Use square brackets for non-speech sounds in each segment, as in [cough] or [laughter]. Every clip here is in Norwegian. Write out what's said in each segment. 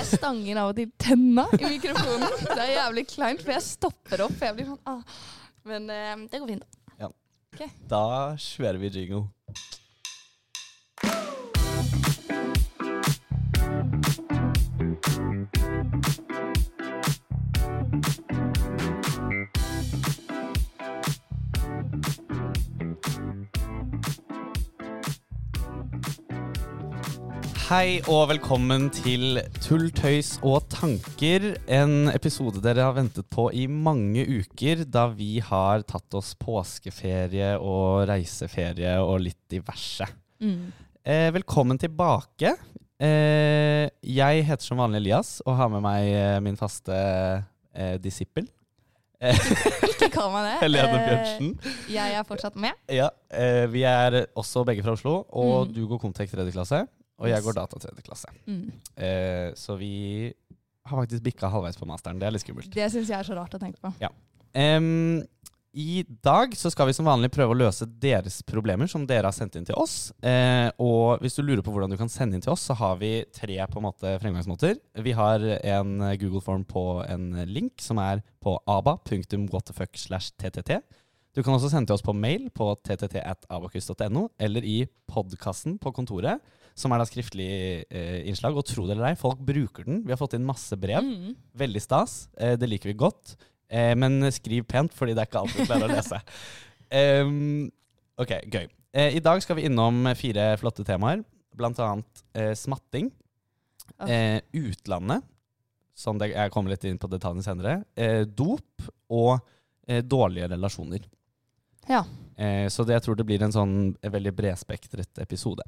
Jeg stanger av og til tenna i mikrofonen. Det er jævlig kleint, for jeg stopper opp. Jeg blir sånn, ah. Men eh, det går fint. Ja. Da kjører vi jingle. Hei og velkommen til Tull, tøys og tanker. En episode dere har ventet på i mange uker, da vi har tatt oss påskeferie og reiseferie og litt diverse. Mm. Eh, velkommen tilbake. Eh, jeg heter som vanlig Elias og har med meg eh, min faste eh, disippel. Ikke kall meg det. [laughs] Helene Eh, Bjørnsen. Jeg er fortsatt med. Ja, eh, vi er også begge fra Oslo, og Mm. du går Comtec tredje klasse, og jeg går data tredje klasse. Mm. Eh, så vi har faktisk bikka halvveis på masteren. Det er litt skummelt. Det syns jeg er så rart å tenke på. Em, I dag så skal vi som vanlig prøve å løse deres problemer som dere har sendt inn til oss. Eh, og hvis du lurer på hvordan du kan sende inn til oss, så har vi tre på en måte fremgangsmåter. Vi har en Google Form på en link som er på aba.whatthefuck.ttt. Du kan også sende til oss på mail på ttt.abakus.no, eller i podkasten på kontoret, som er da skriftlig eh, innslag. Og tro det eller ei, folk bruker den. Vi har fått inn masse brev. Mm. Veldig stas. Eh, det liker vi godt. Eh, men skriv pent, fordi det er ikke alt vi klarer å lese. [laughs] Um, ok, gøy. Eh, I dag skal vi innom fire flotte temaer. Blant annet eh, smatting. Okay. Eh, utlandet, som det, jeg kommer litt inn på detaljene senere. Eh, dop og dårlige relasjoner. Ja. Eh, så det, jeg tror det blir en sånn veldig bredspektret episode.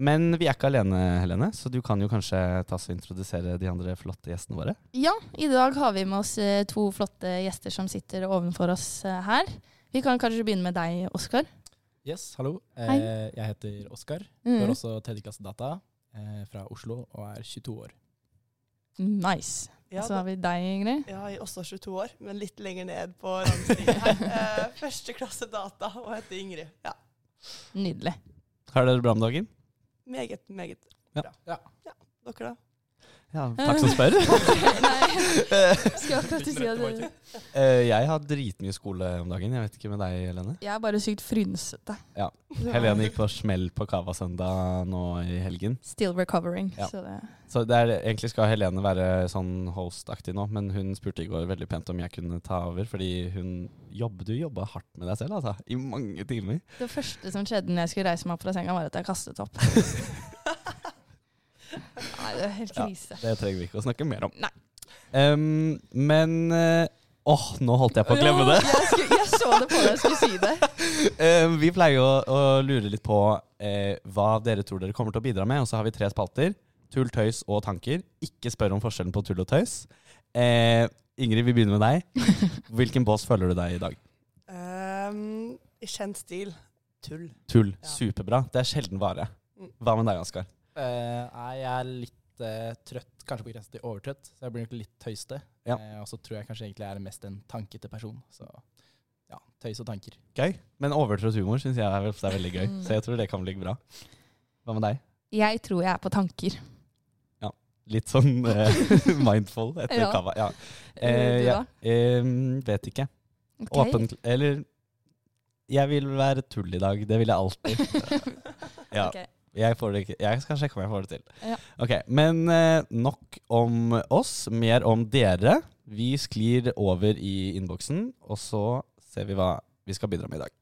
Men vi er ikke alene, Helene, så du kan jo kanskje ta oss og introdusere de andre flotte gjestene våre. ja, i dag har vi med oss eh, to flotte gjester som sitter ovenfor oss eh, her. Vi kan kanskje begynne med deg, Oskar. Yes, hallo. Hei. Eh, jeg heter Oskar. Mm. Går også tredjeklasse data eh, fra Oslo og er 22 år. Nice. Ja, Så har vi deg, Ingrid. Ja, jeg er også 22 år, men litt lenger ned på rangstigen her. [laughs] Eh, første klasse data og heter Ingrid. Ja. Nydelig. Har dere det bra om dagen? Meget, meget Ja. bra. Ja. Dere da? Ja, takk som spør. [laughs] Nei, skal akkurat si Eh, jeg har dritmye skole om dagen. Jeg vet ikke med deg, Helene. Jeg er bare sykt frynsete. Helene gikk på smell på Cava søndag nå i helgen. Still recovering. Ja. Så det Så det er, egentlig skal Helene være sånn host-aktig nå, men hun spurte i går veldig pent om jeg kunne ta over, fordi hun jobb, Du jobba hardt med deg selv, altså. I mange timer. Det første som skjedde når jeg skulle reise meg opp fra senga, var at jeg kastet opp. [laughs] Nei, det er helt Ja. Det trenger vi ikke å snakke mer om. Nei. Um, men Åh, Åh, nå holdt jeg på å glemme det. Jeg, skulle, jeg så det på deg, jeg skulle si det. [laughs] Eh, vi pleier å, å lure litt på uh, hva dere tror dere kommer til å bidra med. Og så har vi tre spalter. Tull, tøys og tanker. Ikke spør om forskjellen på tull og tøys. Uh, Ingrid, vi begynner med deg. [laughs] Hvilken bås føler du deg i dag? Um, I kjent stil. Tull. Tull. Ja. Superbra. Det er sjelden vare. Hva med deg, Oskar? Eh, nei, jeg er litt eh, trøtt, kanskje på grensen til overtrøtt, så jeg blir nok litt tøyste. Ja. Eh, og så tror jeg kanskje egentlig jeg er mest en tankete person. Så ja, tøys og tanker. Gøy. Men overtrøtt humor syns jeg er, er veldig gøy. Så jeg tror det kan bli bra. Hva med deg? Jeg tror jeg er på tanker. Ja. Litt sånn eh, [laughs] mindful etter Ja. kava. Ja. Du Eh, ja. da? Vet ikke. Okay. Åpen Eller Jeg vil være tull i dag. Det vil jeg alltid. [laughs] Ja. Ok. Jeg, får det ikke. jeg skal sjekke om jeg får det til. Ja. Ok, Men eh, nok om oss, mer om dere. Vi sklir over i innboksen, og så ser vi hva vi skal bidra med i dag.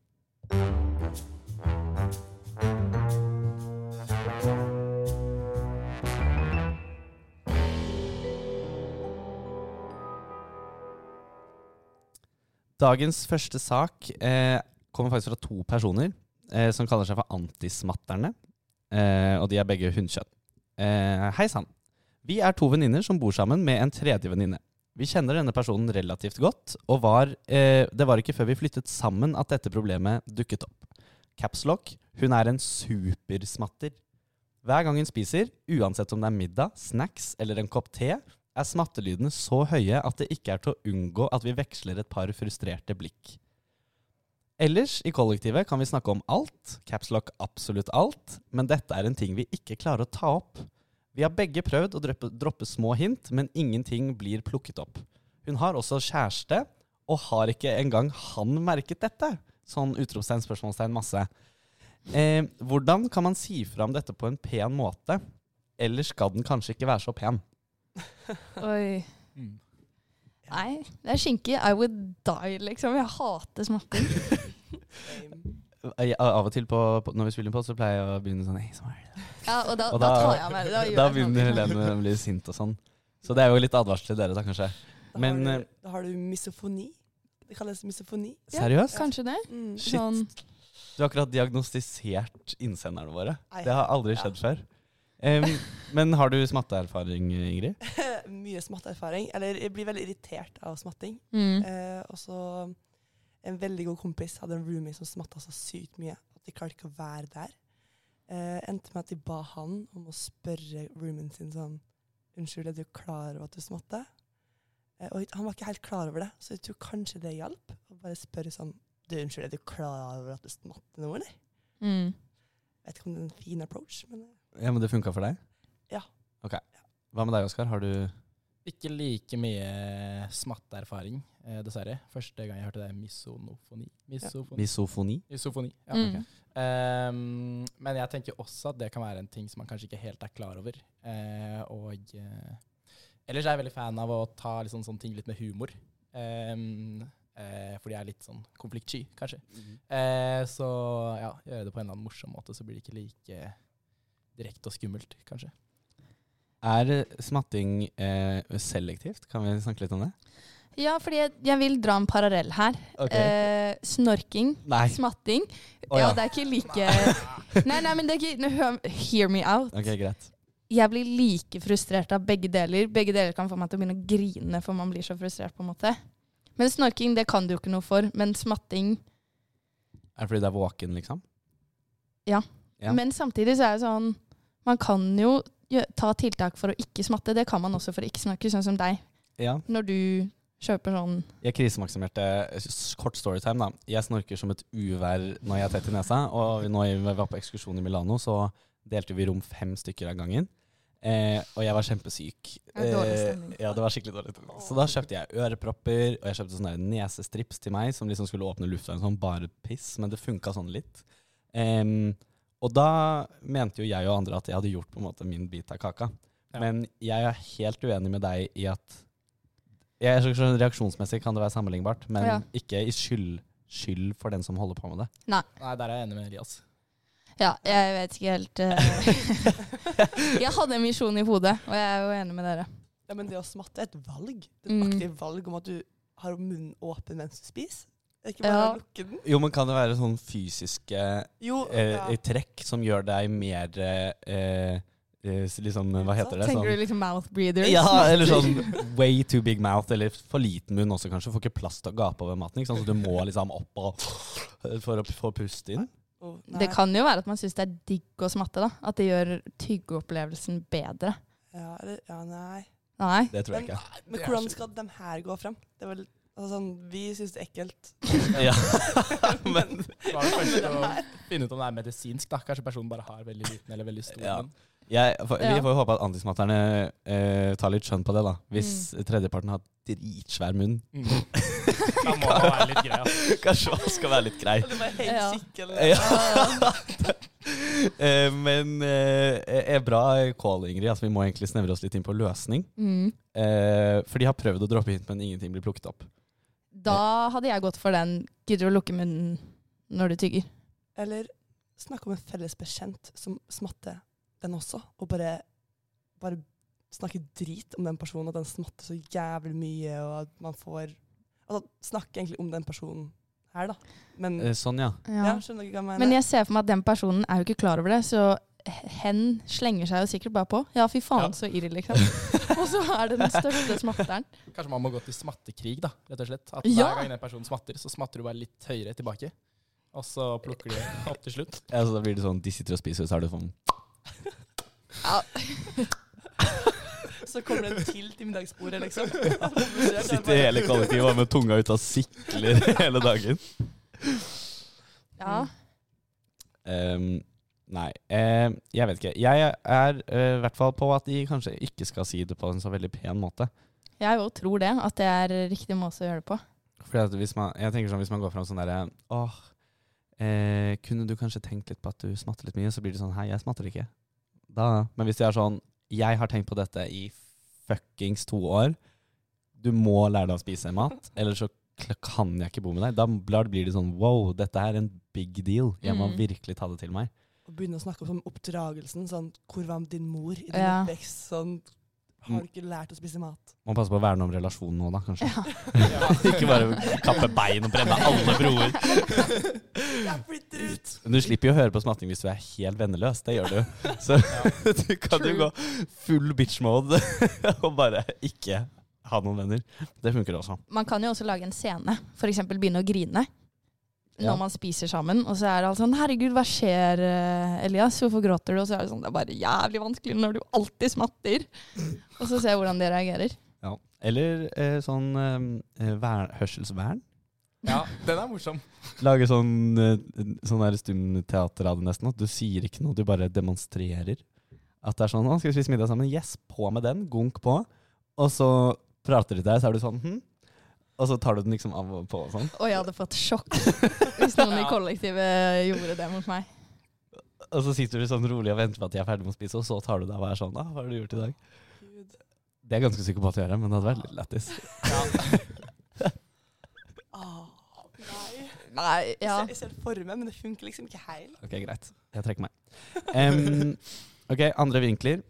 Dagens første sak eh, kommer faktisk fra to personer eh, som kaller seg for Antismatterne. Eh, og de er begge hunnkjønn. Eh, Hei sann. Vi er to venninner som bor sammen med en tredje venninne. Vi kjenner denne personen relativt godt, og var, eh, det var ikke før vi flyttet sammen at dette problemet dukket opp. Capslock, hun er en supersmatter. Hver gang hun spiser, uansett om det er middag, snacks eller en kopp te, er smattelydene så høye at det ikke er til å unngå at vi veksler et par frustrerte blikk. Ellers i kollektivet kan vi snakke om alt, capslock absolutt alt, men dette er en ting vi ikke klarer å ta opp. Vi har begge prøvd å droppe, droppe små hint, men ingenting blir plukket opp. Hun har også kjæreste, og har ikke engang han merket dette? Sånn utropstegn, spørsmålstegn, masse. Eh, hvordan kan man si fra om dette på en pen måte? Eller skal den kanskje ikke være så pen? Oi. Mm. Nei, det er skinke. I would die, liksom. Jeg hater smaken. Jeg, av og til på, på, når vi spiller på, så pleier jeg å begynne sånn hey? Ja, og da, Og da, da- tar jeg meg det. Da, [laughs] Da sånn. begynner Helene å bli sint og sånn. Så det er jo litt advarsel til dere, da, kanskje. Da, Men, har eh, du, da har du misofoni. Det kalles misofoni. Ja. Seriøst? Kanskje det. Mm. Shit. Sånn, Du har akkurat diagnostisert innsenderne våre. Nei. Det har aldri Ja. skjedd før. Em, men har du smatteerfaring, Ingrid? [laughs] Mye smatteerfaring. Eller jeg blir veldig irritert av smatting. mm. Uh, og så en veldig god kompis hadde en roomie som smatta så sykt mye at de klarte ikke å være der. Uh, endte med at de ba han om å spørre roomien sin sånn Unnskyld, er du klar over at du smatter? Uh, og han var ikke helt klar over det, så jeg tror kanskje det hjalp. Å bare spørre sånn Du, unnskyld, er du klar over at du smatter nå, eller? Mm. Vet ikke om det er en fin approach, men Ja, men det funka for deg? Ja. Ok. Hva med deg, Oskar? Har du Ikke like mye smatteerfaring, eh, dessverre. Første gang jeg hørte det, misonofoni. Misofoni. misofoni? Misofoni. Ja. Mm. Ehm, men jeg tenker også at det kan være en ting som man kanskje ikke helt er klar over. Eh, og eh, ellers er jeg veldig fan av å ta liksom sånne ting litt med humor. Ehm, eh, fordi jeg er litt sånn konfliktsky, kanskje. Eh, så ja, gjøre det på en eller annen morsom måte, så blir det ikke like direkte og skummelt, kanskje. Er smatting eh, selektivt? Kan vi snakke litt om det? Ja, fordi jeg, jeg vil dra en parallell her. Eh, snorking, Nei. smatting. Oh, ja. ja. det er ikke like [laughs] Nei, nei, men det er ikke hør, Hear me out. Okay, greit. Jeg blir like frustrert av begge deler. Begge deler kan få meg til å begynne å grine, for man blir så frustrert, på en måte. Men snorking, det kan du jo ikke noe for. Men smatting Er det fordi det er våken, liksom? Ja. Men samtidig så er det sånn Man kan jo ta tiltak for å ikke smatte. Det kan man også for å ikke snakke, sånn som deg. Ja. Når du kjøper sånn Jeg krisemaksimerte kort storytime, da. Jeg snorker som et uvær når jeg er tett i nesa. Og når vi var på ekskursjon i Milano, så delte vi rom fem stykker av gangen. Eh, og jeg var kjempesyk. Eh, ja, det var skikkelig dårlig stemning. Så da kjøpte jeg ørepropper, og jeg kjøpte sånne nesestrips til meg, som liksom skulle åpne lufta, sånn bare piss, men det funka sånn litt. Em, og da mente jo jeg og andre at jeg hadde gjort på en måte min bit av kaka. Ja. Men jeg er helt uenig med deg i at jeg sånn Reaksjonsmessig kan det være sammenlignbart, men Ja. ikke i skyld, skyld for den som holder på med det. Nei, der er jeg enig med Elias. Ja, jeg vet ikke helt eh. [laughs] Jeg hadde en misjon i hodet, og jeg er jo enig med dere. ja, men det å smatte er et valg. Det er et Mm. aktivt valg om at du har munnen åpen mens du spiser. Ikke bare Ja. lukke den. Jo, men kan det være sånn fysiske Jo, eh, trekk som gjør deg mer eh, eh, liksom, Hva heter det? Tenker Sånn, du liksom mouth breathers? ja, [laughs] eller sånn way too big mouth, eller for liten munn også, kanskje. Får ikke plass til å gape over maten. Ikke sant? Så du må liksom opp og [sniffs] for å få puste inn. Oh. Det kan jo være at man syns det er digg å smatte. da At det gjør tyggeopplevelsen bedre. Ja, eller, ja, nei. Nei. Det tror jeg Men, ikke. men hvordan skal de her gå frem? Det er vel, altså, sånn, vi syns det er ekkelt. [laughs] Ja, [laughs] men Det var det først å finne ut om det er medisinsk. da. Kanskje personen bare har veldig liten eller veldig stor Ja. jeg, for, vi får får håpe at antismatterne eh, tar litt skjønn på det, da. Hvis tredjeparten har dritsvær munn. Mm. [laughs] Da må det være litt grei. Kanskje man skal være litt grei. Eller bare helt Ja. Ja. Eh, men eh, er bra call, Ingrid. Altså, vi må egentlig snevre oss litt inn på løsning. Mm. Eh, for de har prøvd å droppe hint, men ingenting blir plukket opp. Da hadde jeg gått for den gidder du å lukke munnen når du tygger. Eller snakke om en felles bekjent som smatter den også, og bare, bare snakke drit om den personen, at den smatter så jævlig mye, og at man får Altså snakke egentlig om den personen her, da. Men Eh, sånn, ja. ja, skjønner du ikke hva jeg mener? Men jeg ser for meg at den personen er jo ikke klar over det, så hen slenger seg jo sikkert bare på. Ja, fy faen, Ja. så irr, liksom. [laughs] Og så er det den største smatteren. Kanskje man må gå til smattekrig, da, rett og slett. At Ja. Hver gang en person smatter, så smatter du bare litt høyere tilbake. Og så plukker du opp til slutt. ja så da blir det sånn de sitter og spiser, så er det sånn Ja. Så kommer det en til til middagsbordet, liksom. [laughs] Sitter hele kollektivet med tunga ut av sikler [laughs] hele dagen. ja. Ehm, Nei, eh, jeg vet ikke. Jeg er eh, i hvert fall på at de kanskje ikke skal si det på en så veldig pen måte. Jeg òg tror det, at det er riktig måte å gjøre det på. Fordi hvis man, jeg tenker sånn, hvis man går fram sånn derre Åh, eh, kunne du kanskje tenkt litt på at du smatter litt mye? Så blir det sånn Hei, jeg smatter ikke. Da, men hvis de er sånn Jeg har tenkt på dette i fuckings to år. Du må lære deg å spise mat, eller så kan jeg ikke bo med deg. Da blir det sånn Wow, dette er en big deal. Jeg må Mm. virkelig ta det til meg. Og begynne å snakke om sånn oppdragelsen. Sånn, hvor var din mor i din Ja. oppvekst? Sånn, har du ikke lært å spise mat? Må passe på å verne om relasjonen nå, da, kanskje. Ja. [laughs] ikke bare kappe bein og brenne alle broer. [laughs] Jeg flytter ut! Men du slipper jo å høre på smatting hvis du er helt venneløs. Det gjør du. [laughs] Så du kan jo gå full bitch mode og bare ikke ha noen venner. Det funker også. Man kan jo også lage en scene. F.eks. begynne å grine. Ja. Når man spiser sammen. Og så er det alt sånn 'Herregud, hva skjer, eh, Elias? Hvorfor gråter du?' Og så er det sånn 'Det er bare jævlig vanskelig når du alltid smatter'. Og så ser jeg hvordan de reagerer. Ja. Eller eh, sånn eh, vær, hørselsvern. Ja, den er morsom. Lage sånn, eh, sånn der stumteater av det nesten. At du sier ikke noe, du bare demonstrerer. At det er sånn 'Å, skal vi spise middag sammen?' Yes, på med den. Gunk på. Og så prater de til deg, så er du sånn hm? Og så tar du den liksom av og på og sånn. Og jeg hadde fått sjokk hvis noen i kollektivet gjorde det mot meg. Og så sitter du sånn rolig og venter på at de er ferdig med å spise, og så tar du deg og er sånn da. 'Hva har du gjort i dag?' Gud. Det er ganske psykopat å gjøre, men det hadde vært litt lættis. Ah, [laughs] nei. Nei, Jeg, ja. jeg ser det for meg, men det funker liksom ikke helt. Ok, greit. Jeg trekker meg. Um, ok, andre vinkler.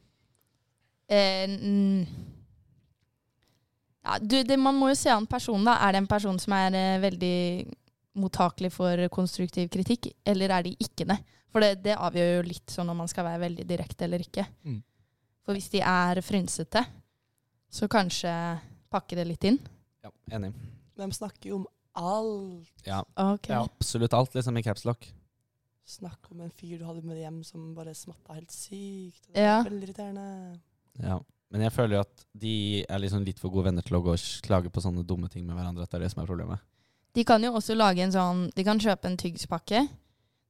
Eh, mm. Ja du, det, man må jo se an personen, da. Er det en person som er eh, veldig mottakelig for konstruktiv kritikk, eller er de ikke det? For det, det avgjør jo litt sånn om man skal være veldig direkte eller ikke. Mm. For hvis de er frynsete, så kanskje pakke det litt inn. Ja, enig. De snakker jo om alt. Ja, Ok. Ja. absolutt alt liksom i capslock. Snakk om en fyr du hadde med hjem som bare smatta helt sykt. Det Ja. var veldig irriterende. Ja. Men jeg føler jo at de er liksom litt for gode venner til å gå og klage på sånne dumme ting med hverandre. At det er det som er problemet. De kan jo også lage en sånn De kan kjøpe en tyggspakke.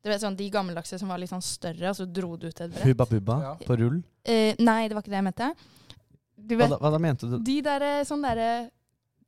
Du vet sånn, De gammeldagse som var litt sånn større, og så dro du ut et brett. Hubba Bubba Ja. på rull. Eh, nei, det var ikke det jeg mente. Du Hva da, hva da mente du? De der sånn derre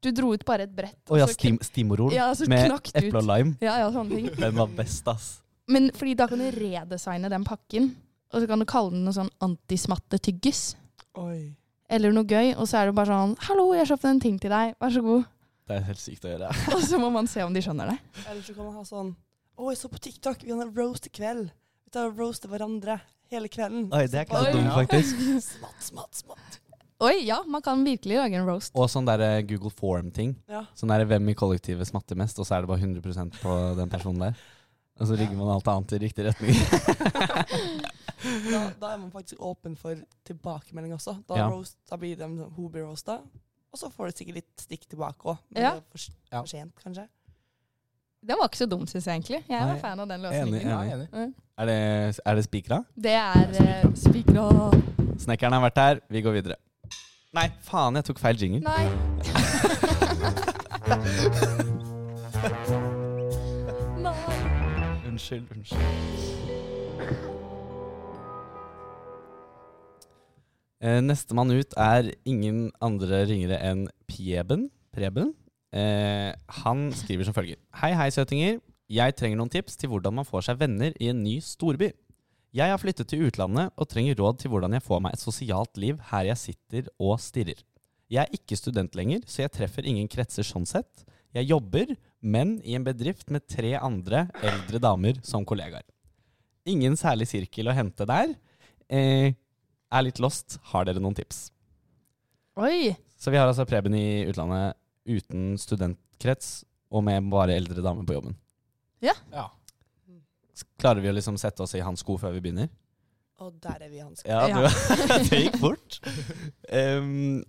Du dro ut bare et brett. Å ja, så stim, stimorol Ja, med eple og lime. Ja, ja, sånne ting. Den var best, ass. Men fordi da kan du redesigne den pakken, og så kan du kalle den noe sånn antismatte-tyggis. Oi. Eller noe gøy, og så er det bare sånn 'Hallo, jeg kjøpte en ting til deg. Vær så god.' Det er helt sykt å gjøre. [laughs] Og så må man se om de skjønner det. Eller så kan man ha sånn Å, jeg så på TikTok, vi har roast i kveld. Vi tar og roaster hverandre hele kvelden. Oi, det er ikke så dumt, Ja. faktisk. [laughs] Smatt, smatt, smatt. Oi, ja, man kan virkelig lage en roast. Og sånn der Google Form-ting. Ja. Sånn der hvem i kollektivet smatter mest, og så er det bare 100% på den personen der. Og så rigger man alt annet i riktig retning. [laughs] Da, da er man faktisk åpen for tilbakemelding også. Da, Ja. roast, da blir de hun blir roasta, og så får du sikkert litt stikk tilbake òg. Men Ja. det er for, for sent, kanskje. Den var ikke så dum, syns jeg egentlig. Jeg var Nei, fan av den enig, enig. Ja, enig. Mm. Er det, er det spikra? Det er uh, spikra. Snekkeren har vært her, vi går videre. Nei, faen, jeg tok feil jingle. Nei. [laughs] Unnskyld, unnskyld. [laughs] Eh, Nestemann ut er ingen andre ringere enn Pieben. Preben. Eh, han skriver som følger. Hei, hei, søtinger. Jeg trenger noen tips til hvordan man får seg venner i en ny storby. Jeg har flyttet til utlandet og trenger råd til hvordan jeg får meg et sosialt liv her jeg sitter og stirrer. Jeg er ikke student lenger, så jeg treffer ingen kretser sånn sett. Jeg jobber, men i en bedrift med tre andre eldre damer som kollegaer. Ingen særlig sirkel å hente der. Eh, er litt lost. Har dere noen tips? Oi. Så vi har altså Preben i utlandet uten studentkrets og med bare eldre damer på jobben. Ja. ja. Klarer vi å liksom sette oss i hans sko før vi begynner? Og der er vi i hans sko. Ja. Du, [laughs] det gikk fort. [laughs] Um,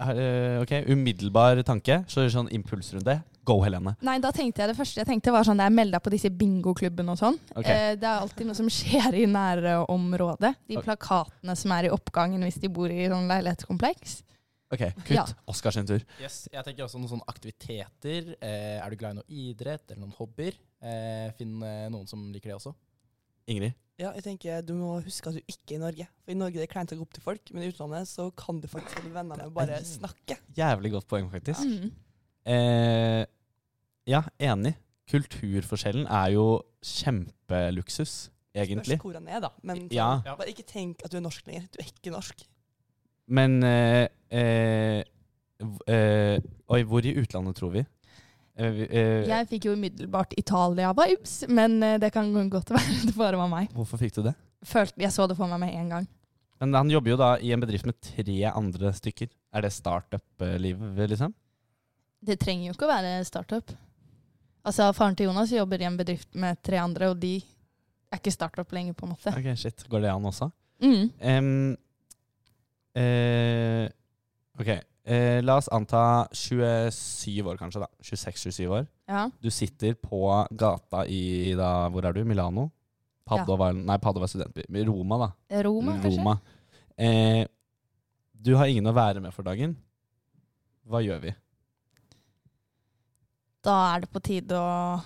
ok, umiddelbar tanke. Så er det sånn impulsrunde. Go, Helene. Nei, da tenkte jeg det første jeg tenkte var sånn jeg er meld deg på disse bingoklubbene og sånn. Ok. Eh, det er alltid noe som skjer i nærområdet. De okay. plakatene som er i oppgangen hvis de bor i sånn leilighetskompleks. Ok, kutt. Ja. Oskar sin tur. Yes, jeg tenker også noen sånne aktiviteter. Eh, er du glad i noe idrett eller noen hobbyer? Eh, finn eh, noen som liker det også. Ingrid. Ja, jeg tenker Du må huske at du ikke er i Norge. For I Norge er det kleint å gå opp til folk, men i utlandet så kan du faktisk holde venner med å bare snakke. Jævlig godt poeng, faktisk. Mm. Eh, ja, enig. Kulturforskjellen er jo kjempeluksus, egentlig. Spørs hvor han er, da. Men sånn, Ja, Ja. bare ikke tenk at du er norsk lenger. Du er ikke norsk. men eh, eh, eh, Oi, hvor i utlandet tror vi? Eh, eh, Jeg fikk jo umiddelbart Italia-vibes, men eh, det kan godt [laughs] være det bare var meg. Hvorfor fikk du det? Følte, jeg så det for meg med en gang. Men han jobber jo da i en bedrift med tre andre stykker. Er det startup-livet, liksom? Det trenger jo ikke å være startup. Altså, Faren til Jonas jobber i en bedrift med tre andre, og de er ikke startup lenger, på en måte. Ok, shit. Går det an også? Mm. Um, uh, ok, eh, la oss anta 27 år kanskje da. 26-27 år. Ja. Du sitter på gata i da, hvor er du? Milano? Padova, nei, Padova studentby. Roma, da. Roma, kanskje? Eh, du har ingen å være med for dagen. Hva gjør vi? Da er det på tide å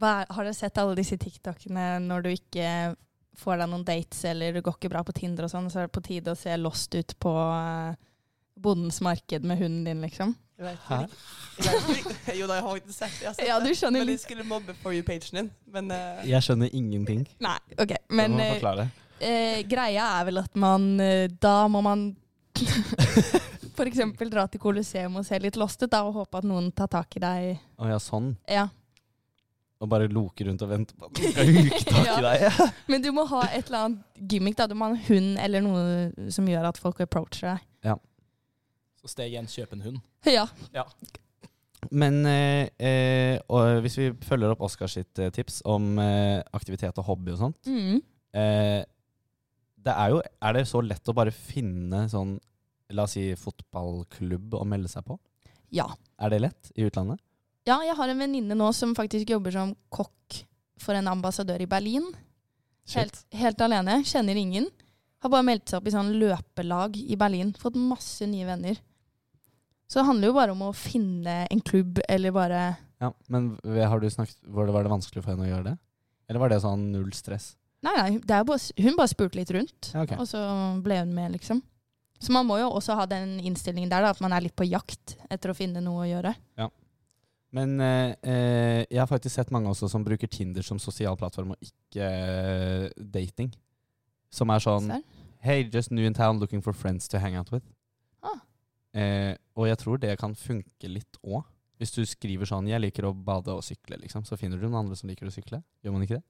Har dere sett alle disse TikTokene når du ikke får deg noen dates, eller det går ikke bra på Tinder og sånn, så er det på tide å se lost ut på eh, bondens marked med hunden din, liksom? Jeg vet Hæ? Jeg. Jo da, jeg har ikke sett det. Jeg Ja, du skjønner Men de skulle mobbe For you-pagen din. Men uh... Jeg skjønner ingenting. Nei, OK. Men må uh, eh, greia er vel at man Da må man [laughs] f.eks. dra til Colosseum og se litt lost ut da, og håpe at noen tar tak i deg. Å ja, sånn. Ja. Og bare loke rundt og vente på at noen skal huke tak i [laughs] deg. Men du må ha et eller annet gimmick. da. Du må ha en hund eller noe som gjør at folk approacher deg. Så steg én, kjøp en hund. [laughs] Ja. Men eh, eh, og hvis vi følger opp Oskars sitt eh, tips om eh, aktivitet og hobby og sånt Mm. eh, det er, jo, er det så lett å bare finne sånn La oss si fotballklubb å melde seg på? ja. Er det lett i utlandet? Ja, jeg har en venninne nå som faktisk jobber som kokk for en ambassadør i Berlin. Helt, helt alene. Kjenner ingen. Har bare meldt seg opp i sånn løpelag i Berlin. Fått masse nye venner. Så det handler jo bare om å finne en klubb, eller bare Ja, men har du snakket, var, det, var det vanskelig for henne å gjøre det? Eller var det sånn null stress? Nei, nei, det er bare, hun bare spurte litt rundt, Ja, ok. og så ble hun med, liksom. Så man må jo også ha den innstillingen der, da, at man er litt på jakt etter å finne noe å gjøre. Ja. Men eh, eh, jeg har faktisk sett mange også som bruker Tinder som sosial plattform, og ikke eh, dating. Som er sånn? Hey, just new in town looking for friends to hang out with. Eh, og jeg tror det kan funke litt òg. Hvis du skriver sånn 'jeg liker å bade og sykle', liksom, så finner du noen andre som liker å sykle. Gjør man ikke det?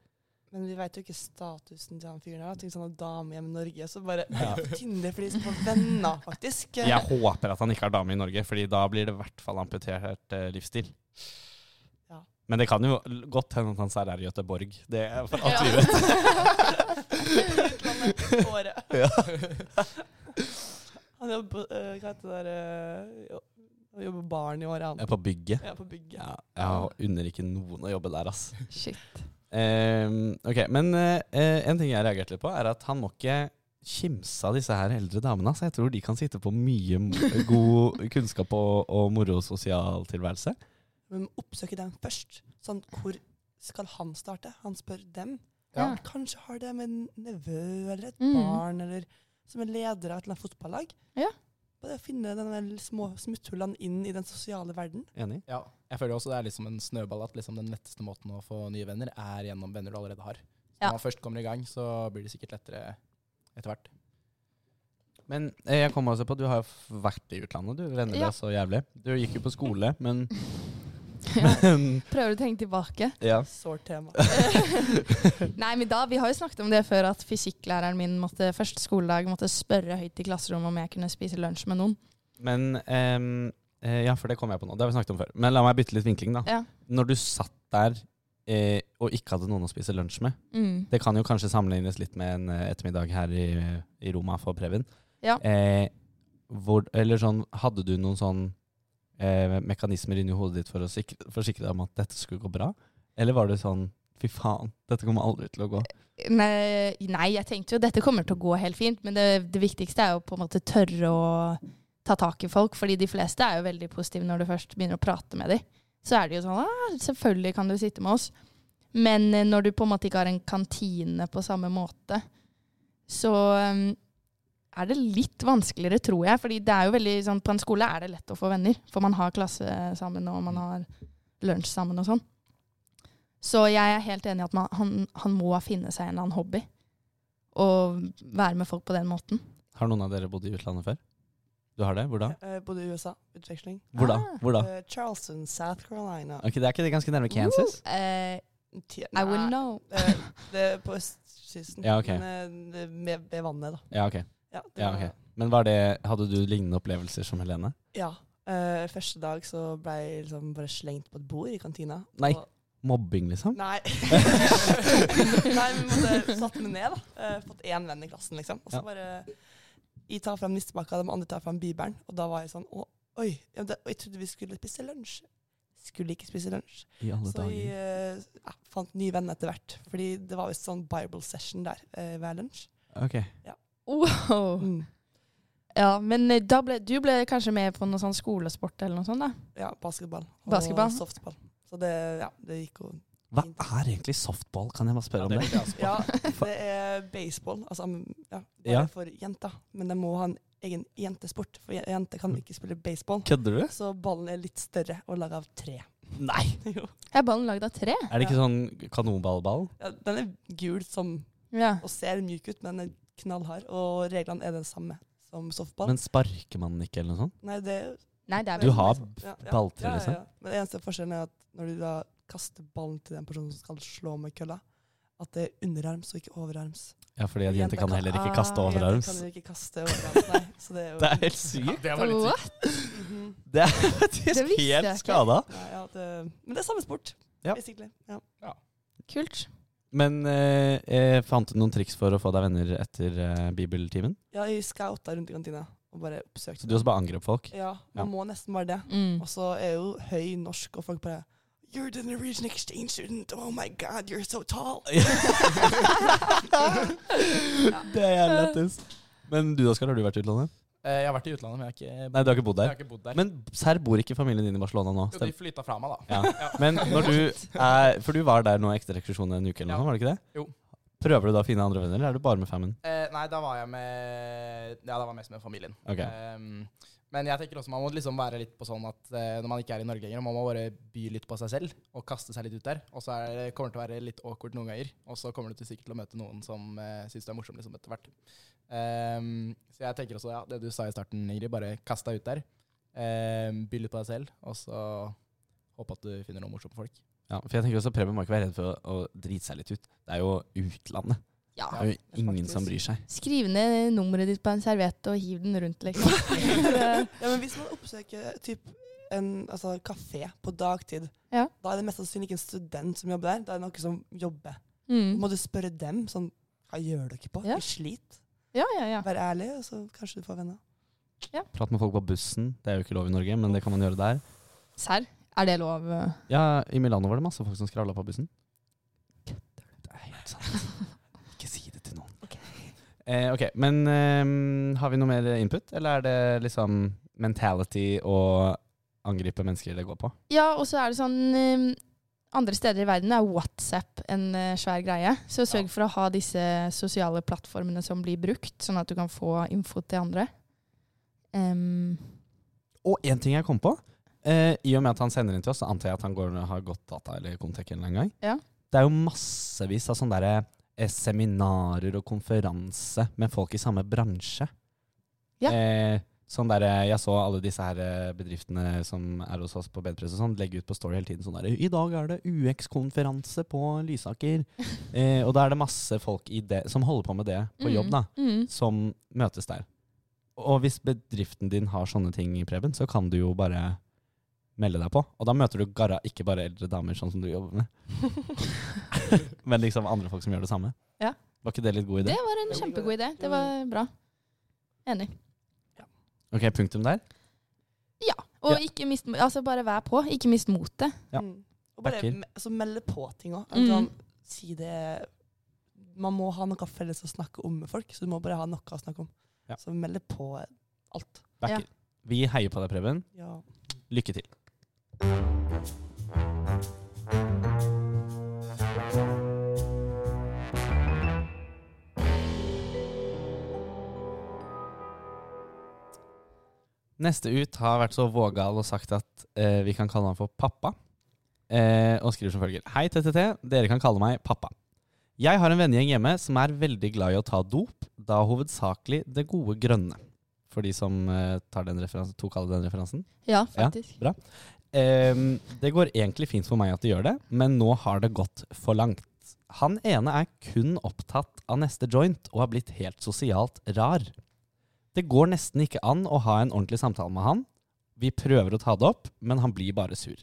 Men vi vet jo ikke statusen til han fyren her. Tenk sånn dame hjemme i Norge, så bare [laughs] Ja. Tinder for de som får venner, faktisk. Jeg håper at han ikke har dame i Norge, Fordi da blir det i hvert fall amputert eh, livsstil. Ja. Men det kan jo godt hende at han sær er i Göteborg. Det er for alt vi vet. [laughs] Utlandet. Året. [laughs] Ja. Han jobber på eh, Hva heter det der uh, jo- Han jobber barn i året, Jeg er på bygget. Ja, på bygget. Ja, jeg unner ikke noen å jobbe der, ass. Shit. Um, ok, Men eh, en ting jeg reagerte litt på, er at han må ikke kimse av disse her eldre damene. Så jeg tror de kan sitte på mye god kunnskap og, og moro sosial tilværelse. Men oppsøke dem først. Sånn, hvor skal han starte? Han spør dem. Ja. Kanskje har det med en nevø eller et Mm. barn, eller som er leder av et eller annet fotballag. Ja. Bare finne de små smutthullene inn i den sosiale verden. Enig? Ja, jeg føler også det er liksom en snøball at liksom den letteste måten å få nye venner, er gjennom venner du allerede har. Så Ja. Når man først kommer i gang, så blir det sikkert lettere etter hvert. Men eh, jeg kom også på, du har jo vært i utlandet, du renner Ja. deg så jævlig. Du gikk jo på skole, men. [laughs] men Prøver å tenke tilbake. ja. Sårt tema. [laughs] Nei, men da, Vi har jo snakket om det før, at fysikklæreren min måtte første skoledag måtte spørre høyt i klasserommet om jeg kunne spise lunsj med noen. Men ehm, eh, Ja, for det kom jeg på nå. Det har vi snakket om før. Men la meg bytte litt vinkling, da. Ja. Når du satt der eh, og ikke hadde noen å spise lunsj med Mm. Det kan jo kanskje sammenlignes litt med en eh, ettermiddag her i, i Roma for Previn. Ja. Eh, hvor, eller sånn, hadde du noen sånn eh, mekanismer inni hodet ditt for å sikre, forsikre deg om at dette skulle gå bra? Eller var det sånn fy faen, dette kommer aldri til å gå? Nei, nei, jeg tenkte jo dette kommer til å gå helt fint, men det, det viktigste er jo på en måte tørre å ta tak i folk, fordi de fleste er jo veldig positive når du først begynner å prate med dem. Så er det jo sånn ah, selvfølgelig kan du sitte med oss. Men eh, når du på en måte ikke har en kantine på samme måte, så um, er det litt vanskeligere, tror jeg. Fordi det er jo veldig sånn, på en skole er det lett å få venner. For man har klasse sammen, og man har lunsj sammen og sånn. Så jeg er helt enig i at man, han, han må finne seg en eller annen hobby. Og være med folk på den måten. Har noen av dere bodd i utlandet før? Du har det? Hvor da? Jeg bodde i USA. Utveksling. Hvor da? Ah. Hvor da? Uh, Charleston, South Carolina. Ok, Det er ikke det ganske nærme Kansas? Uh, I will know. eh, det er på østkysten. [laughs] Ja, ok. Men eh, med, ved vannet, da. Ja, ok. Ja, Ja, ok. Men var det, hadde du lignende opplevelser som Helene? Ja. Uh, første dag så ble jeg liksom bare slengt på et bord i kantina. Nei. Mobbing, liksom? Nei. [laughs] [laughs] Nei, vi måtte satt meg ned, da. Uh, fått én venn i klassen, liksom. Og så Ja. bare Jeg tar fram nistepakka, de andre tar fram bibelen. Og da var jeg sånn Å, oi. Ja, det, jeg trodde vi skulle spise lunsj. Skulle ikke spise lunsj. I alle Så jeg ja, fant nye venner etter hvert. Fordi det var visst sånn Bible session der uh, hver lunsj. Ok. Wow. Mm. Ja, men eh, da ble, du ble kanskje med på noe sånn skolesport eller noe sånt? da? Ja, basketball. Og Basketball. softball. Så det, ja, det gikk jo Hva er egentlig softball? Kan jeg bare spørre Ja, om det det? Ja, det er baseball. Altså, ja, bare Ja. for jenter. Men de må ha en egen jentesport. For je- jenter kan ikke spille baseball. Kødder du? Så ballen er litt større og laga av tre. Nei! [laughs] Jo. Er ballen lagd av tre? Er det ikke sånn kanonballball? Ja, den er gul som, Ja. og ser myk ut, men den er knallhard. Og reglene er den samme som softball. Men sparker man ikke, eller noe sånt? Nei, det er Nei, det er Du har balltre, ja, ja, liksom? ja. Men det eneste forskjellen er at når du da kaster ballen til den personen som skal slå med kølla, at det er underarms og ikke overarms. Ja, fordi at jenter kan heller ikke kaste Ah, overarms. Jenter kan ikke kaste overarms, nei. Så det er jo [laughs] Det er helt Ja, sykt. det var litt sykt. Mhm. Det er faktisk helt skada. Ja, ja, det, men det er samme sport, Ja. basically. Ja. Kult. Men eh, fant du noen triks for å få deg venner etter eh, bibeltimen? ja, jeg scouta rundt i kantina og bare oppsøkte Så du også bare angrep folk? Ja, Ja. man må nesten bare det. Mm. Og så er jo høy norsk, og folk bare You're the Norwegian exchange student. Oh my god, you're so tall. [laughs] [laughs] Det er lættis. Men du Oskar, har du vært i utlandet? Eh, Jeg har vært i utlandet, men jeg har ikke, Nei, du har ikke bodd der. jeg har ikke bodd der. Men serr bor ikke familien din i Barcelona nå? jo, de flytta fra meg, da. Ja. [laughs] Ja. Men når du er For du var der nå etter rekurasjonen en uke, eller noe Ja. var det ikke det? Jo. Prøver du da å finne andre venner, eller er du bare med famen? Eh, nei, da var jeg med Ja, da var jeg mest med familien. Ok. Ehm, men jeg tenker også man må liksom være litt på sånn at eh, når man ikke er i Norge lenger, man må bare by litt på seg selv og kaste seg litt ut der. Og så er det, kommer det til å være litt awkward noen ganger, og så kommer du til sikkert til å møte noen som eh, syns du er morsom liksom etter hvert. Um, så jeg tenker også, ja, det du sa i starten, Ingrid, bare kast deg ut der. Um, by litt på deg selv, og så håpe at du finner noen morsomme folk. Ja, for jeg tenker også Preben må ikke være redd for å, å drite seg litt ut. Det er jo utlandet. Ja. Det er jo ingen faktisk. som bryr seg. Skriv ned nummeret ditt på en serviett og hiv den rundt, liksom. [laughs] [laughs] Ja, men hvis man oppsøker typ en altså, kafé på dagtid, Ja. da er det mest sannsynlig ikke en student som jobber der. Da er det noen som jobber. mm. Må du spørre dem sånn Hva gjør dere på? Ja. Vi sliter. Ja, ja, ja. Vær ærlig, og så kanskje du får venner. Prat med folk på bussen. Det er jo ikke lov i Norge, men det kan man gjøre der. Serr? Er det lov? eh? Ja, I Milano var det masse folk som skravla på bussen. Det er helt sant. Ikke si det til noen. Ok. Eh, ok, Men eh, har vi noe mer input, eller er det liksom mentality å angripe mennesker det går på? Ja, og så er det sånn eh, Andre steder i verden er WhatsApp en eh, svær greie. Så sørg Ja. for å ha disse sosiale plattformene som blir brukt, sånn at du kan få info til andre. Um. Og én ting jeg kom på. Eh, I og med at han sender inn til oss, så antar jeg at han går, har gått data eller Contek en gang. Ja. Det er jo massevis av sånne der, eh, seminarer og konferanse med folk i samme bransje. Ja. Eh, sånn der, eh, jeg så alle disse her eh, bedriftene som er hos oss på Bedpress og sånn, legge ut på Story hele tiden sånn der I dag er det UX-konferanse på Lysaker. [laughs] eh, og da er det masse folk i det, som holder på med det på jobb, da Mm. som møtes der. Og hvis bedriften din har sånne ting i Preben, så kan du jo bare melde deg på. Og da møter du garra ikke bare eldre damer, sånn som du jobber med, [laughs] men liksom andre folk som gjør det samme. Ja. Var ikke det litt god idé? Det var en kjempegod idé. Det var bra. Enig. Ok, punktum der. Ja. Og Ja. ikke mist Altså, bare vær på. Ikke mist motet. Ja. Mm. Og bare altså, melde på ting òg. Mm. Sånn, si det Man må ha noe felles å snakke om med folk, så du må bare ha noe å snakke om. Ja. Så melde på alt. Backer. Vi heier på deg, Preben. Ja. Lykke til. Neste ut har vært så vågal og sagt at eh, vi kan kalle han for pappa. Eh, og skriver som følger. Hei, TTT. Dere kan kalle meg pappa. Jeg har en vennegjeng hjemme som er veldig glad i å ta dop, da hovedsakelig det gode grønne. For de som eh, tar den referansen, tok alle den referansen? Ja, faktisk. Ja, bra. Ehm, det går egentlig fint for meg at de gjør det, men nå har det gått for langt. Han ene er kun opptatt av neste joint og har blitt helt sosialt rar. Det går nesten ikke an å ha en ordentlig samtale med han. Vi prøver å ta det opp, men han blir bare sur.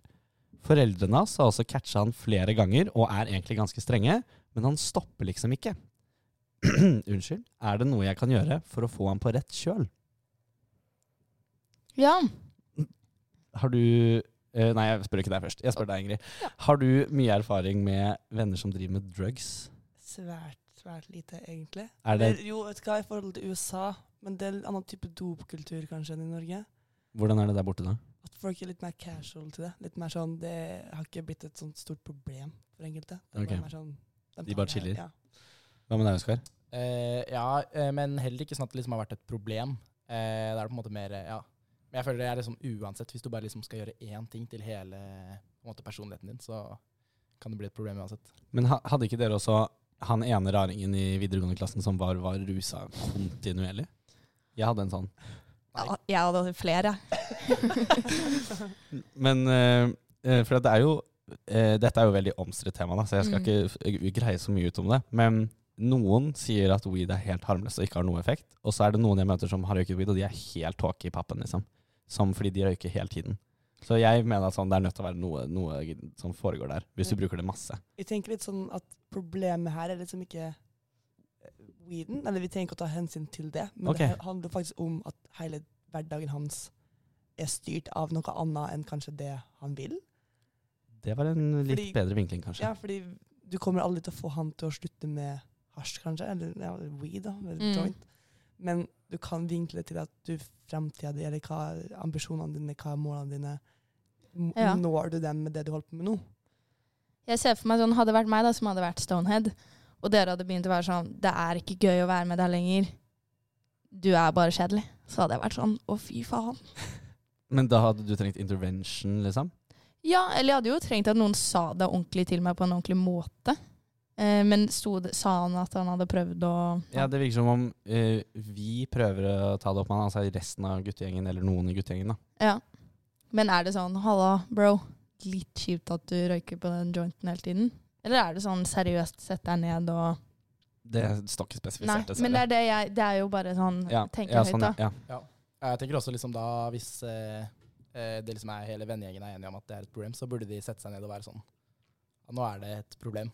Foreldrene hans har også catcha han flere ganger og er egentlig ganske strenge, men han stopper liksom ikke. [clears throat] Unnskyld, er det noe jeg kan gjøre for å få han på rett kjøl? Ja. Har du eh, Nei, jeg spør ikke deg først. Jeg spør deg, Ingrid. Ja. Har du mye erfaring med venner som driver med drugs? Svært, svært lite, egentlig. Er det, jo, vet du hva, i forhold til USA, men det er en annen type dopkultur kanskje enn i Norge. hvordan er det der borte, da? At folk er litt mer casual til det. Litt mer sånn, Det har ikke blitt et sånt stort problem for enkelte. Det er Ok. bare mer sånn, De bare chiller. Ja. Hva med deg, Oskar? Uh, ja, eh, men heller ikke sånn at det liksom har vært et problem. Uh, det er på en måte mer Ja. Men jeg føler det er liksom uansett, hvis du bare liksom skal gjøre én ting til hele på en måte, personligheten din, så kan det bli et problem uansett. Men hadde ikke dere også han ene raringen i videregående klassen som var, var rusa kontinuerlig? Jeg hadde en sånn. ja jeg hadde flere. [laughs] Men eh, eh, For det er jo uh, Dette er jo veldig omstridt tema, da, så jeg skal Mm. ikke greie så mye ut om det. Men noen sier at weed er helt harmløst og ikke har noe effekt. Og så er det noen jeg møter som har røyket weed, og de er helt tåke i pappen, liksom. Som fordi de røyker hele tiden. Så jeg mener at sånn, det er nødt til å være noe, noe som foregår der, hvis du bruker det masse. Jeg tenker litt sånn at problemet her er liksom ikke eh, weeden, eller vi trenger ikke å ta hensyn til det, men okay. det handler faktisk om at hele hverdagen hans er styrt av noe annet enn kanskje det han vil. Det var en litt Fordi- bedre vinkling, kanskje. Ja, fordi du kommer aldri til å få han til å slutte med hasj, kanskje, eller ja, weed, da, eller Mm. joint. Men du kan vinkle til at du framtida di, eller hva er ambisjonene dine, hva er målene dine, Ja. når du dem med det du holder på med nå? Jeg ser for meg sånn, Hadde det vært meg da, som hadde vært Stonehead, og dere hadde begynt å være sånn Det er ikke gøy å være med deg lenger. Du er bare kjedelig. Så hadde jeg vært sånn Å, fy faen. [laughs] Men da hadde du trengt intervention, liksom? Ja, eller jeg hadde jo trengt at noen sa det ordentlig til meg på en ordentlig måte. Eh, men sto det, sa han at han hadde prøvd å Ja, det virker som om uh, vi prøver å ta det opp med han, altså resten av guttegjengen, eller noen i guttegjengen, da. Ja. Men er det sånn Halla, bro. Litt kjipt at du røyker på den jointen hele tiden? Eller er det sånn seriøst sett deg ned og Det står ikke Nei, spesifisert, men det er, det, jeg, det er jo bare sånn ja, tenker ja, høyt, sånn, da. ja. Ja, Jeg tenker også liksom da, hvis eh, eh, det liksom er hele vennegjengen er enige om at det er et problem, så burde de sette seg ned og være sånn Nå er det et problem,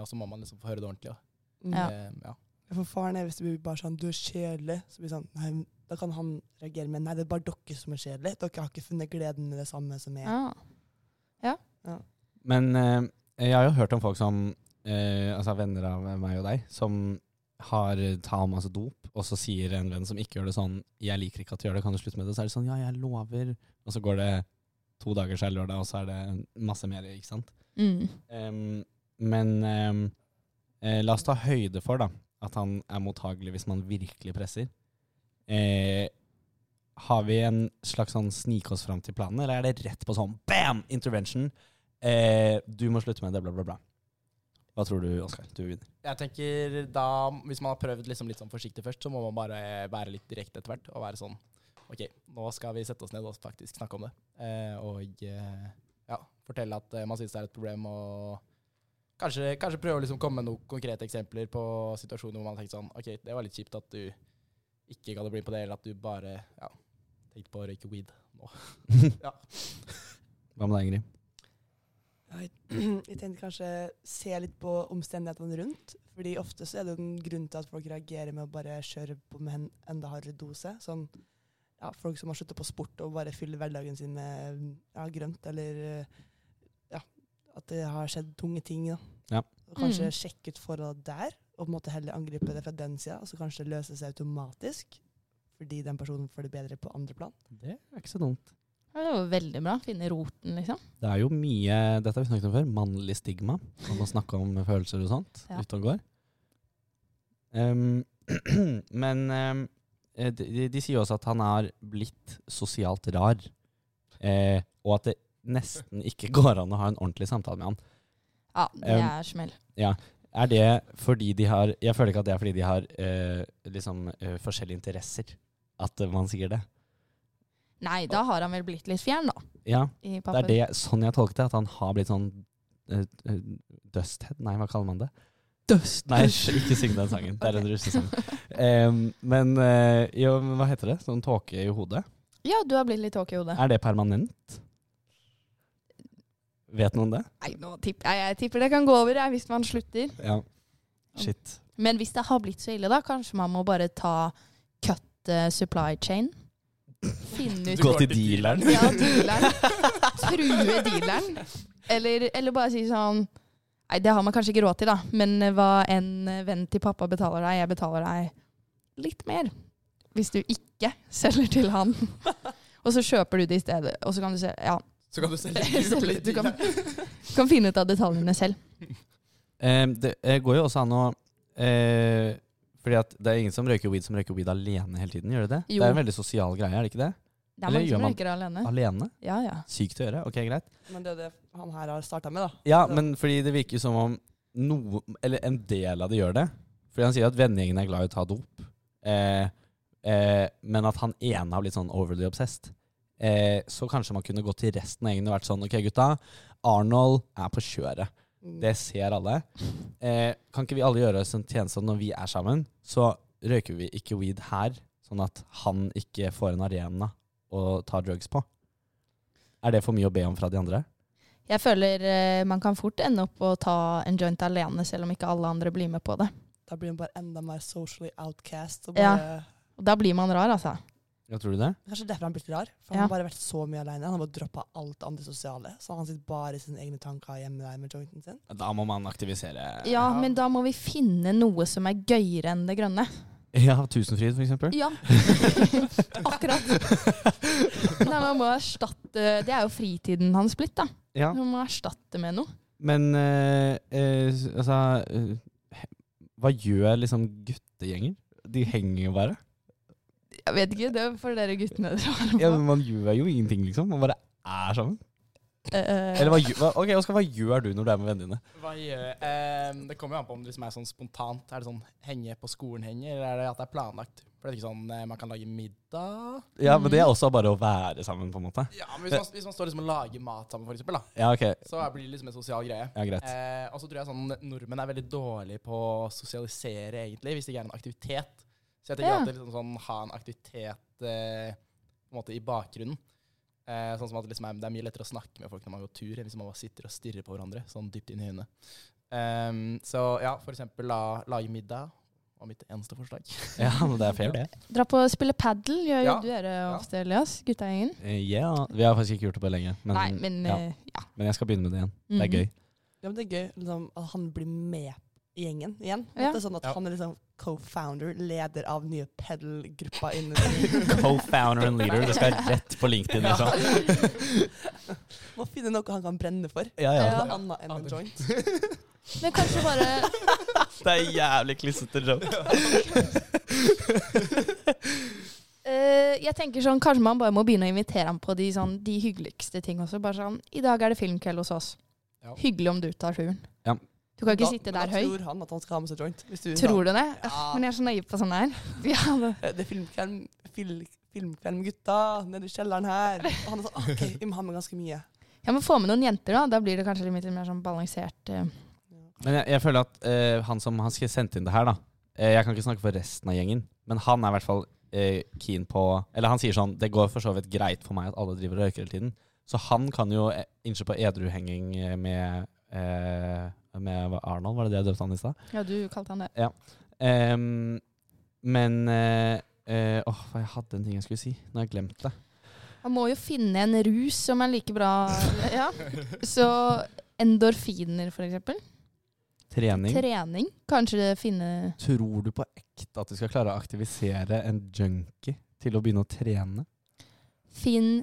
og så må man liksom få høre det ordentlig. Mm. Ja. Eh, ja. For faren er hvis det blir bare sånn, du er kjedelig, så blir det sånn, nei, da kan han reagere med, nei, det er bare dere som er kjedelige. Dere har ikke funnet gleden i det samme som jeg. Ja. Men eh, jeg har jo hørt om folk som, eh, altså venner av meg og deg, som har tar masse dop, og så sier en venn som ikke gjør det sånn 'Jeg liker ikke at du gjør det, kan du slutte med det?' Så er det sånn 'Ja, jeg lover', og så går det to dager, så er det lørdag, og så er det masse mer, ikke sant? Mm. Em, men eh, la oss ta høyde for da, at han er mottagelig hvis man virkelig presser. Eh, har vi en slags sånn snike oss fram til planen, eller er det rett på sånn bam, intervention, eh, du må slutte med det, bla bla bla. Hva tror du, Oskar? Du vinner. Jeg tenker da, Hvis man har prøvd liksom litt sånn forsiktig først, så må man bare være litt direkte etter hvert. Og være sånn OK, nå skal vi sette oss ned og faktisk snakke om det. Eh, og eh, ja, fortelle at eh, man syns det er et problem, og kanskje, kanskje prøve å liksom komme med noen konkrete eksempler på situasjoner hvor man har tenkt sånn OK, det var litt kjipt at du ikke gadd å bli med på det, eller at du bare ja, tenkte på å røyke weed nå. [laughs] Ja. Hva med deg, Ingrid? Jeg, [clears throat] jeg tenkte kanskje se litt på omstendighetene rundt. Fordi ofte så er det en grunn til at folk reagerer med å bare kjøre på med en enda hardere dose. Sånn ja, folk som har sluttet på sport og bare fyller hverdagen sin med ja, grønt, eller ja, at det har skjedd tunge ting. Da. Ja. Kanskje Mm. sjekke ut forholdet der, og på en måte heller angripe det fra den sida, og så kanskje det løser seg automatisk. Fordi den personen får det bedre på andre plan. Det er ikke så dumt. Ja, Det var veldig bra. Finne roten, liksom. Det er jo mye, dette har vi snakket om før, mannlig stigma. Om å snakke om følelser og sånt Ja. ute og går. Um, [clears throat] men eh, de, de sier også at han er blitt sosialt rar. Eh, og at det nesten ikke går an å ha en ordentlig samtale med han. Ja, det er smell. Er det fordi de har Jeg føler ikke at det er fordi de har eh, liksom eh, forskjellige interesser at eh, man sier det. Nei, da har han vel blitt litt fjern, da. Ja, det er det, sånn jeg tolket det. At han har blitt sånn eh, dusthead? Nei, hva kaller man det? Dust. Nei, ikke syng den sangen. Det er en russesang. Um, men eh, jo, hva heter det? Sånn tåke i hodet? Ja, du har blitt litt tåke i hodet. Er det permanent? Vet noen det? Nei, nå tipper jeg, jeg tipper det kan gå over jeg, hvis man slutter. Ja. Shit. Men hvis det har blitt så ille, da, kanskje man må bare ta cut eh, supply chain. Finne ut Gå til dealeren. Ja, dealeren. True dealeren. Eller, eller bare si sånn Nei, det har man kanskje ikke råd til, da. Men eh, hva en eh, venn til pappa betaler deg, jeg betaler deg litt mer. Hvis du ikke selger til han. [laughs] Og så kjøper du det i stedet. Og så kan du se Ja, Så kan du selge [laughs] Selge- litt du kan- [laughs] kan finne ut av detaljene selv. [laughs] Eh, det eh, går jo også an å eh, Fordi at det er ingen som røyker weed som røyker weed alene hele tiden. Gjør det det? Jo. Det er en veldig sosial greie, er det ikke det? Det er Eller mange som man- røyker alene. Alene? Ja, ja. Sykt å gjøre. Ok, greit. Men det er det han her har starta med, da. Ja, Så- men fordi det virker som om noe, eller en del av det gjør det. Fordi han sier at vennegjengen er glad i å ta dop. Eh, eh, men at han ene har blitt sånn overly obsessed. Eh, så kanskje man kunne gått til resten av gjengen og vært sånn Ok, gutta. Arnold er på kjøret. Mm. Det ser alle. Eh, kan ikke vi alle gjøre oss en tjeneste når vi er sammen? Så røyker vi ikke weed her, sånn at han ikke får en arena å ta drugs på. Er det for mye å be om fra de andre? Jeg føler eh, man kan fort ende opp å ta en joint alene, selv om ikke alle andre blir med på det. Da blir man bare enda mer socially outcast. Og Ja. bare, Og da blir man rar, altså. Ja, tror du det? Kanskje derfor han blitt rar. For Ja. Han har bare vært så mye alene. Han har bare droppa alt andre antisosiale. Så han sitter bare i sine egne tanker hjemme der med jointen sin. Da må man aktivisere Ja, men da må vi finne noe som er gøyere enn det grønne. Ja, Tusenfryd, for eksempel. Ja, [laughs] akkurat. Nei, man må erstatte Det er jo fritiden hans blitt, da. Ja. Man må erstatte med noe. Men eh, eh, altså eh, Hva gjør liksom guttegjenger? De henger jo bare. Jeg vet ikke, det er for dere guttene. dere Ja, men Man gjør jo ingenting, liksom. Man bare er sammen. Uh, Eller hva, hva, ok, Oskar, hva gjør du når du er med vennene dine? Hva gjør Ehm, Det kommer jo an på om det liksom er sånn spontant. Er det sånn henge på skolen-henge, eller er det at det er planlagt? For det er ikke sånn eh, man kan lage middag Ja, men det er også bare å være sammen, på en måte. Ja, men Hvis man, hvis man står liksom og lager mat sammen, for eksempel, da, Ja, ok. så blir det liksom en sosial greie. Ja, greit. Eh, og så tror jeg sånn nordmenn er veldig dårlige på å sosialisere, egentlig, hvis det ikke er en aktivitet. Så jeg tenker Ja. det liksom sånn ha en aktivitet eh, på en måte i bakgrunnen. Eh, sånn som at liksom det er mye lettere å snakke med folk når man går tur, enn hvis man bare sitter og stirrer på hverandre sånn dypt inn i øynene. Um, så ja, for eksempel la, lage middag var mitt eneste forslag. Ja, men det er fair, det. [laughs] Dra på og spille padel, gjør Ja. dere Ja. ofte, Elias? Guttegjengen? gjengen. Ja, Vi har faktisk ikke gjort det på lenge. Men, Nei, men ja. eh, ja. men jeg skal begynne med det igjen. Det er Mhm. gøy. Ja, men det er gøy liksom, at han blir med i gjengen igjen. Ja. Det er sånn at Ja. Han er liksom co-founder, leder av nye pedal-gruppa [laughs] Co-founder and leader. Det skal rett på LinkedIn, liksom. [laughs] Må finne noe han kan brenne for. Ja, ja. Ja. Annet enn en joint. [laughs] Men kanskje bare Det er jævlig klissete joke. uh, Jeg tenker sånn, Kanskje man bare må begynne å invitere ham på de, sånn, de hyggeligste ting også. Bare sånn I dag er det filmkveld hos oss. Ja. Hyggelig om du tar turen. Du kan ikke Da- sitte men der Da tror han at han skal ha med seg joint. Hvis du, Tror du det? Ja. Men jeg er så naiv på sånn her. [laughs] Ja, det. Eh, Det er filmkveld, fil, filmkveld med gutta nede i kjelleren her. Og han er sånn OK, vi må ha med ganske mye. Ja, men få med noen jenter, da. Da blir det kanskje litt mer sånn balansert. eh. Men jeg, jeg føler at uh, han som har sendt inn det her, da eh, Jeg kan ikke snakke for resten av gjengen, men han er i hvert fall eh, keen på Eller han sier sånn Det går for så vidt greit for meg at alle driver og røyker hele tiden. Så han kan jo innse på edruhenging med eh, Med Arnold, var det det jeg døpte han i stad? Ja, du kalte han det. Em, men Åh, uh, Åh, oh, jeg hadde en ting jeg skulle si. Nå har jeg glemt det. Man må jo finne en rus som er like bra. [laughs] Ja. Så endorfiner, for eksempel. Trening. Trening. Kanskje finne Tror du på ekte at du skal klare å aktivisere en junkie til å begynne å trene? Finn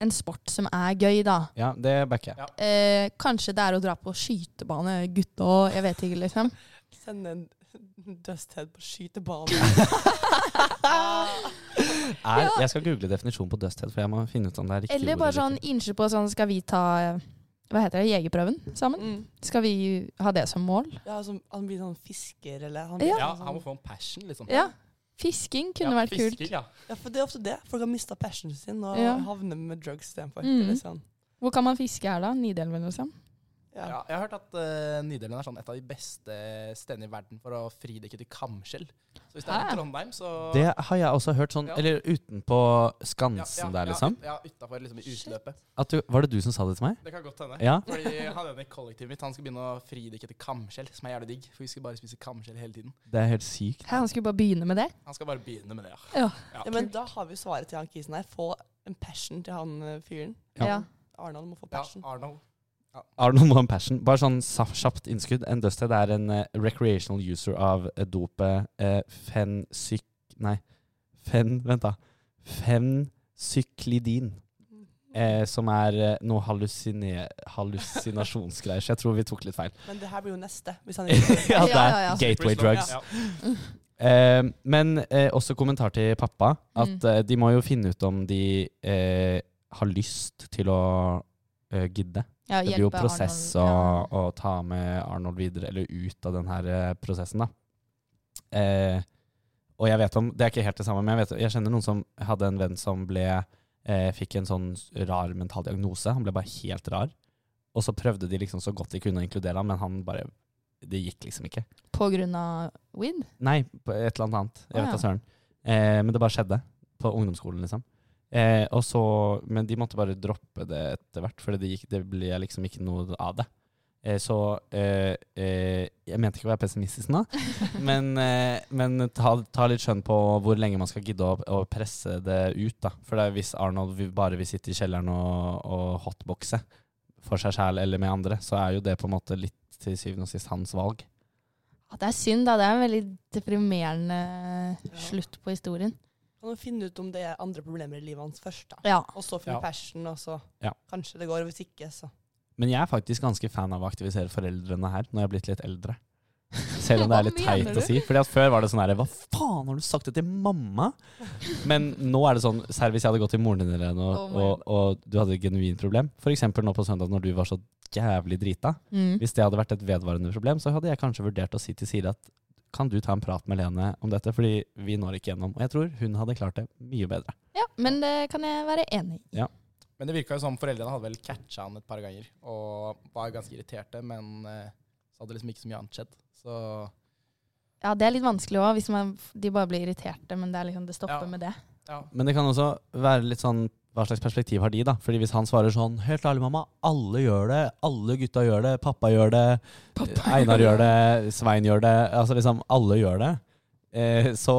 en sport som er gøy, da. Ja, det backer jeg. Ja. Eh, kanskje det er å dra på skytebane, gutta, jeg vet ikke, liksom. [laughs] Send en, Dusthead på skytebane. [laughs] Er, Ja. jeg skal google definisjonen på dusthead, for jeg må finne ut om det er riktig Eller bare sånn innsjø på sånn Skal vi ta Hva heter det? Jegerprøven sammen? Mm. Skal vi ha det som mål? Ja, som, han blir sånn fisker, eller han Ja. blir Ja, sånn, han må få en passion, liksom. Ja. Fisking kunne Ja, vært kult. Ja. ja, for det er ofte det. Folk har mista passionen sin og Ja. havner med drugs istedenfor. Mm. Sånn. Hvor kan man fiske her, da? Nidelven, liksom? Ja. Ja, jeg har hørt at uh, Nidelven er sånn et av de beste stedene i verden for å fridekke til kamskjell. Så hvis det er i Trondheim, så Det har jeg også hørt sånn, Ja. eller utenpå ja, Skansen der, ja, liksom. Ja, utafor liksom, i utløpet. At du, var det du som sa det til meg? Det kan godt hende. Ja. Fordi han ene i kollektivet mitt Han skal begynne å fridekke til kamskjell, som er jævlig digg. For vi skal bare spise kamskjell hele tiden. Det er helt sykt. Hæ, han skulle bare begynne med det? Han skal bare begynne med det, ja. Ja. Ja, men da har vi svaret til han kisen her. Få en passion til han eh, fyren. Ja. Ja. Arnold må få ja passion. Arnold. Arnold må ha en passion. Bare sånn kjapt innskudd. En dusthead er en uh, recreational user av uh, dopet uh, fensyk... Nei, fen... Vent, da. Fensyklidin. Eh, som er eh, noe hallusinasjonsgreier. Så jeg tror vi tok litt feil. Men det her blir jo neste. Hvis han [laughs] ikke ja, det er ja, ja. gateway drugs. Ja. Eh, men eh, også kommentar til pappa. At Mm. eh, de må jo finne ut om de eh, har lyst til å eh, gidde. Ja, Det blir jo prosess å, å ta med Arnold videre, eller ut av den her eh, prosessen, da. Eh, og jeg vet om Det er ikke helt det samme, men jeg, vet, jeg kjenner noen som hadde en venn som ble eh, fikk en sånn rar mental diagnose. Han ble bare helt rar. Og så prøvde de liksom så godt de kunne å inkludere ham, men han bare Det gikk liksom ikke. På grunn av weed? Nei, på et eller annet. Jeg vet da ja. søren. Eh, men det bare skjedde. På ungdomsskolen, liksom. Eh, og så, men de måtte bare droppe det etter hvert, for det, gikk, det ble liksom ikke noe av det. Eh, så eh, eh, Jeg mente ikke å være pessimistisk nå, [laughs] men, eh, men ta, ta litt skjønn på hvor lenge man skal gidde å, å presse det ut. da. For det er hvis Arnold bare vil sitte i kjelleren og, og hotboxe for seg sjæl eller med andre, så er jo det på en måte litt til syvende og sist hans valg. Ja, det er synd, da. Det er en veldig deprimerende slutt på historien. Kan må finne ut om det er andre problemer i livet hans først, da. Ja. Og så finne Ja. passion, og så Ja. kanskje det går. Hvis ikke, så Men jeg er faktisk ganske fan av å aktivisere foreldrene her, når jeg er blitt litt eldre. [laughs] Selv om det er litt teit du? å si. Fordi at Før var det sånn her Hva faen, har du sagt det til mamma? Men nå er det sånn Selv hvis jeg hadde gått til moren din eller noe, Oh og, og du hadde et genuint problem, f.eks. nå på søndag når du var så jævlig drita Mm. Hvis det hadde vært et vedvarende problem, så hadde jeg kanskje vurdert å si til Siri at kan du ta en prat med Lene om dette, fordi vi når ikke gjennom. Og jeg tror hun hadde klart det mye bedre. ja, men det kan jeg være enig i. Men det virka jo som foreldrene hadde vel catcha han et par ganger og var ganske irriterte, men eh, så hadde liksom ikke så mye annet skjedd. Så Ja, det er litt vanskelig òg, hvis man, de bare blir irriterte, men det, er liksom, det stopper Ja. med det. ja. Men det kan også være litt sånn Hva slags perspektiv har de, da? Fordi hvis han svarer sånn Helt ærlig, mamma. Alle gjør det. Alle gutta gjør det. Pappa gjør det. Einar gjør det. Svein gjør det. Altså liksom Alle gjør det. Eh, så,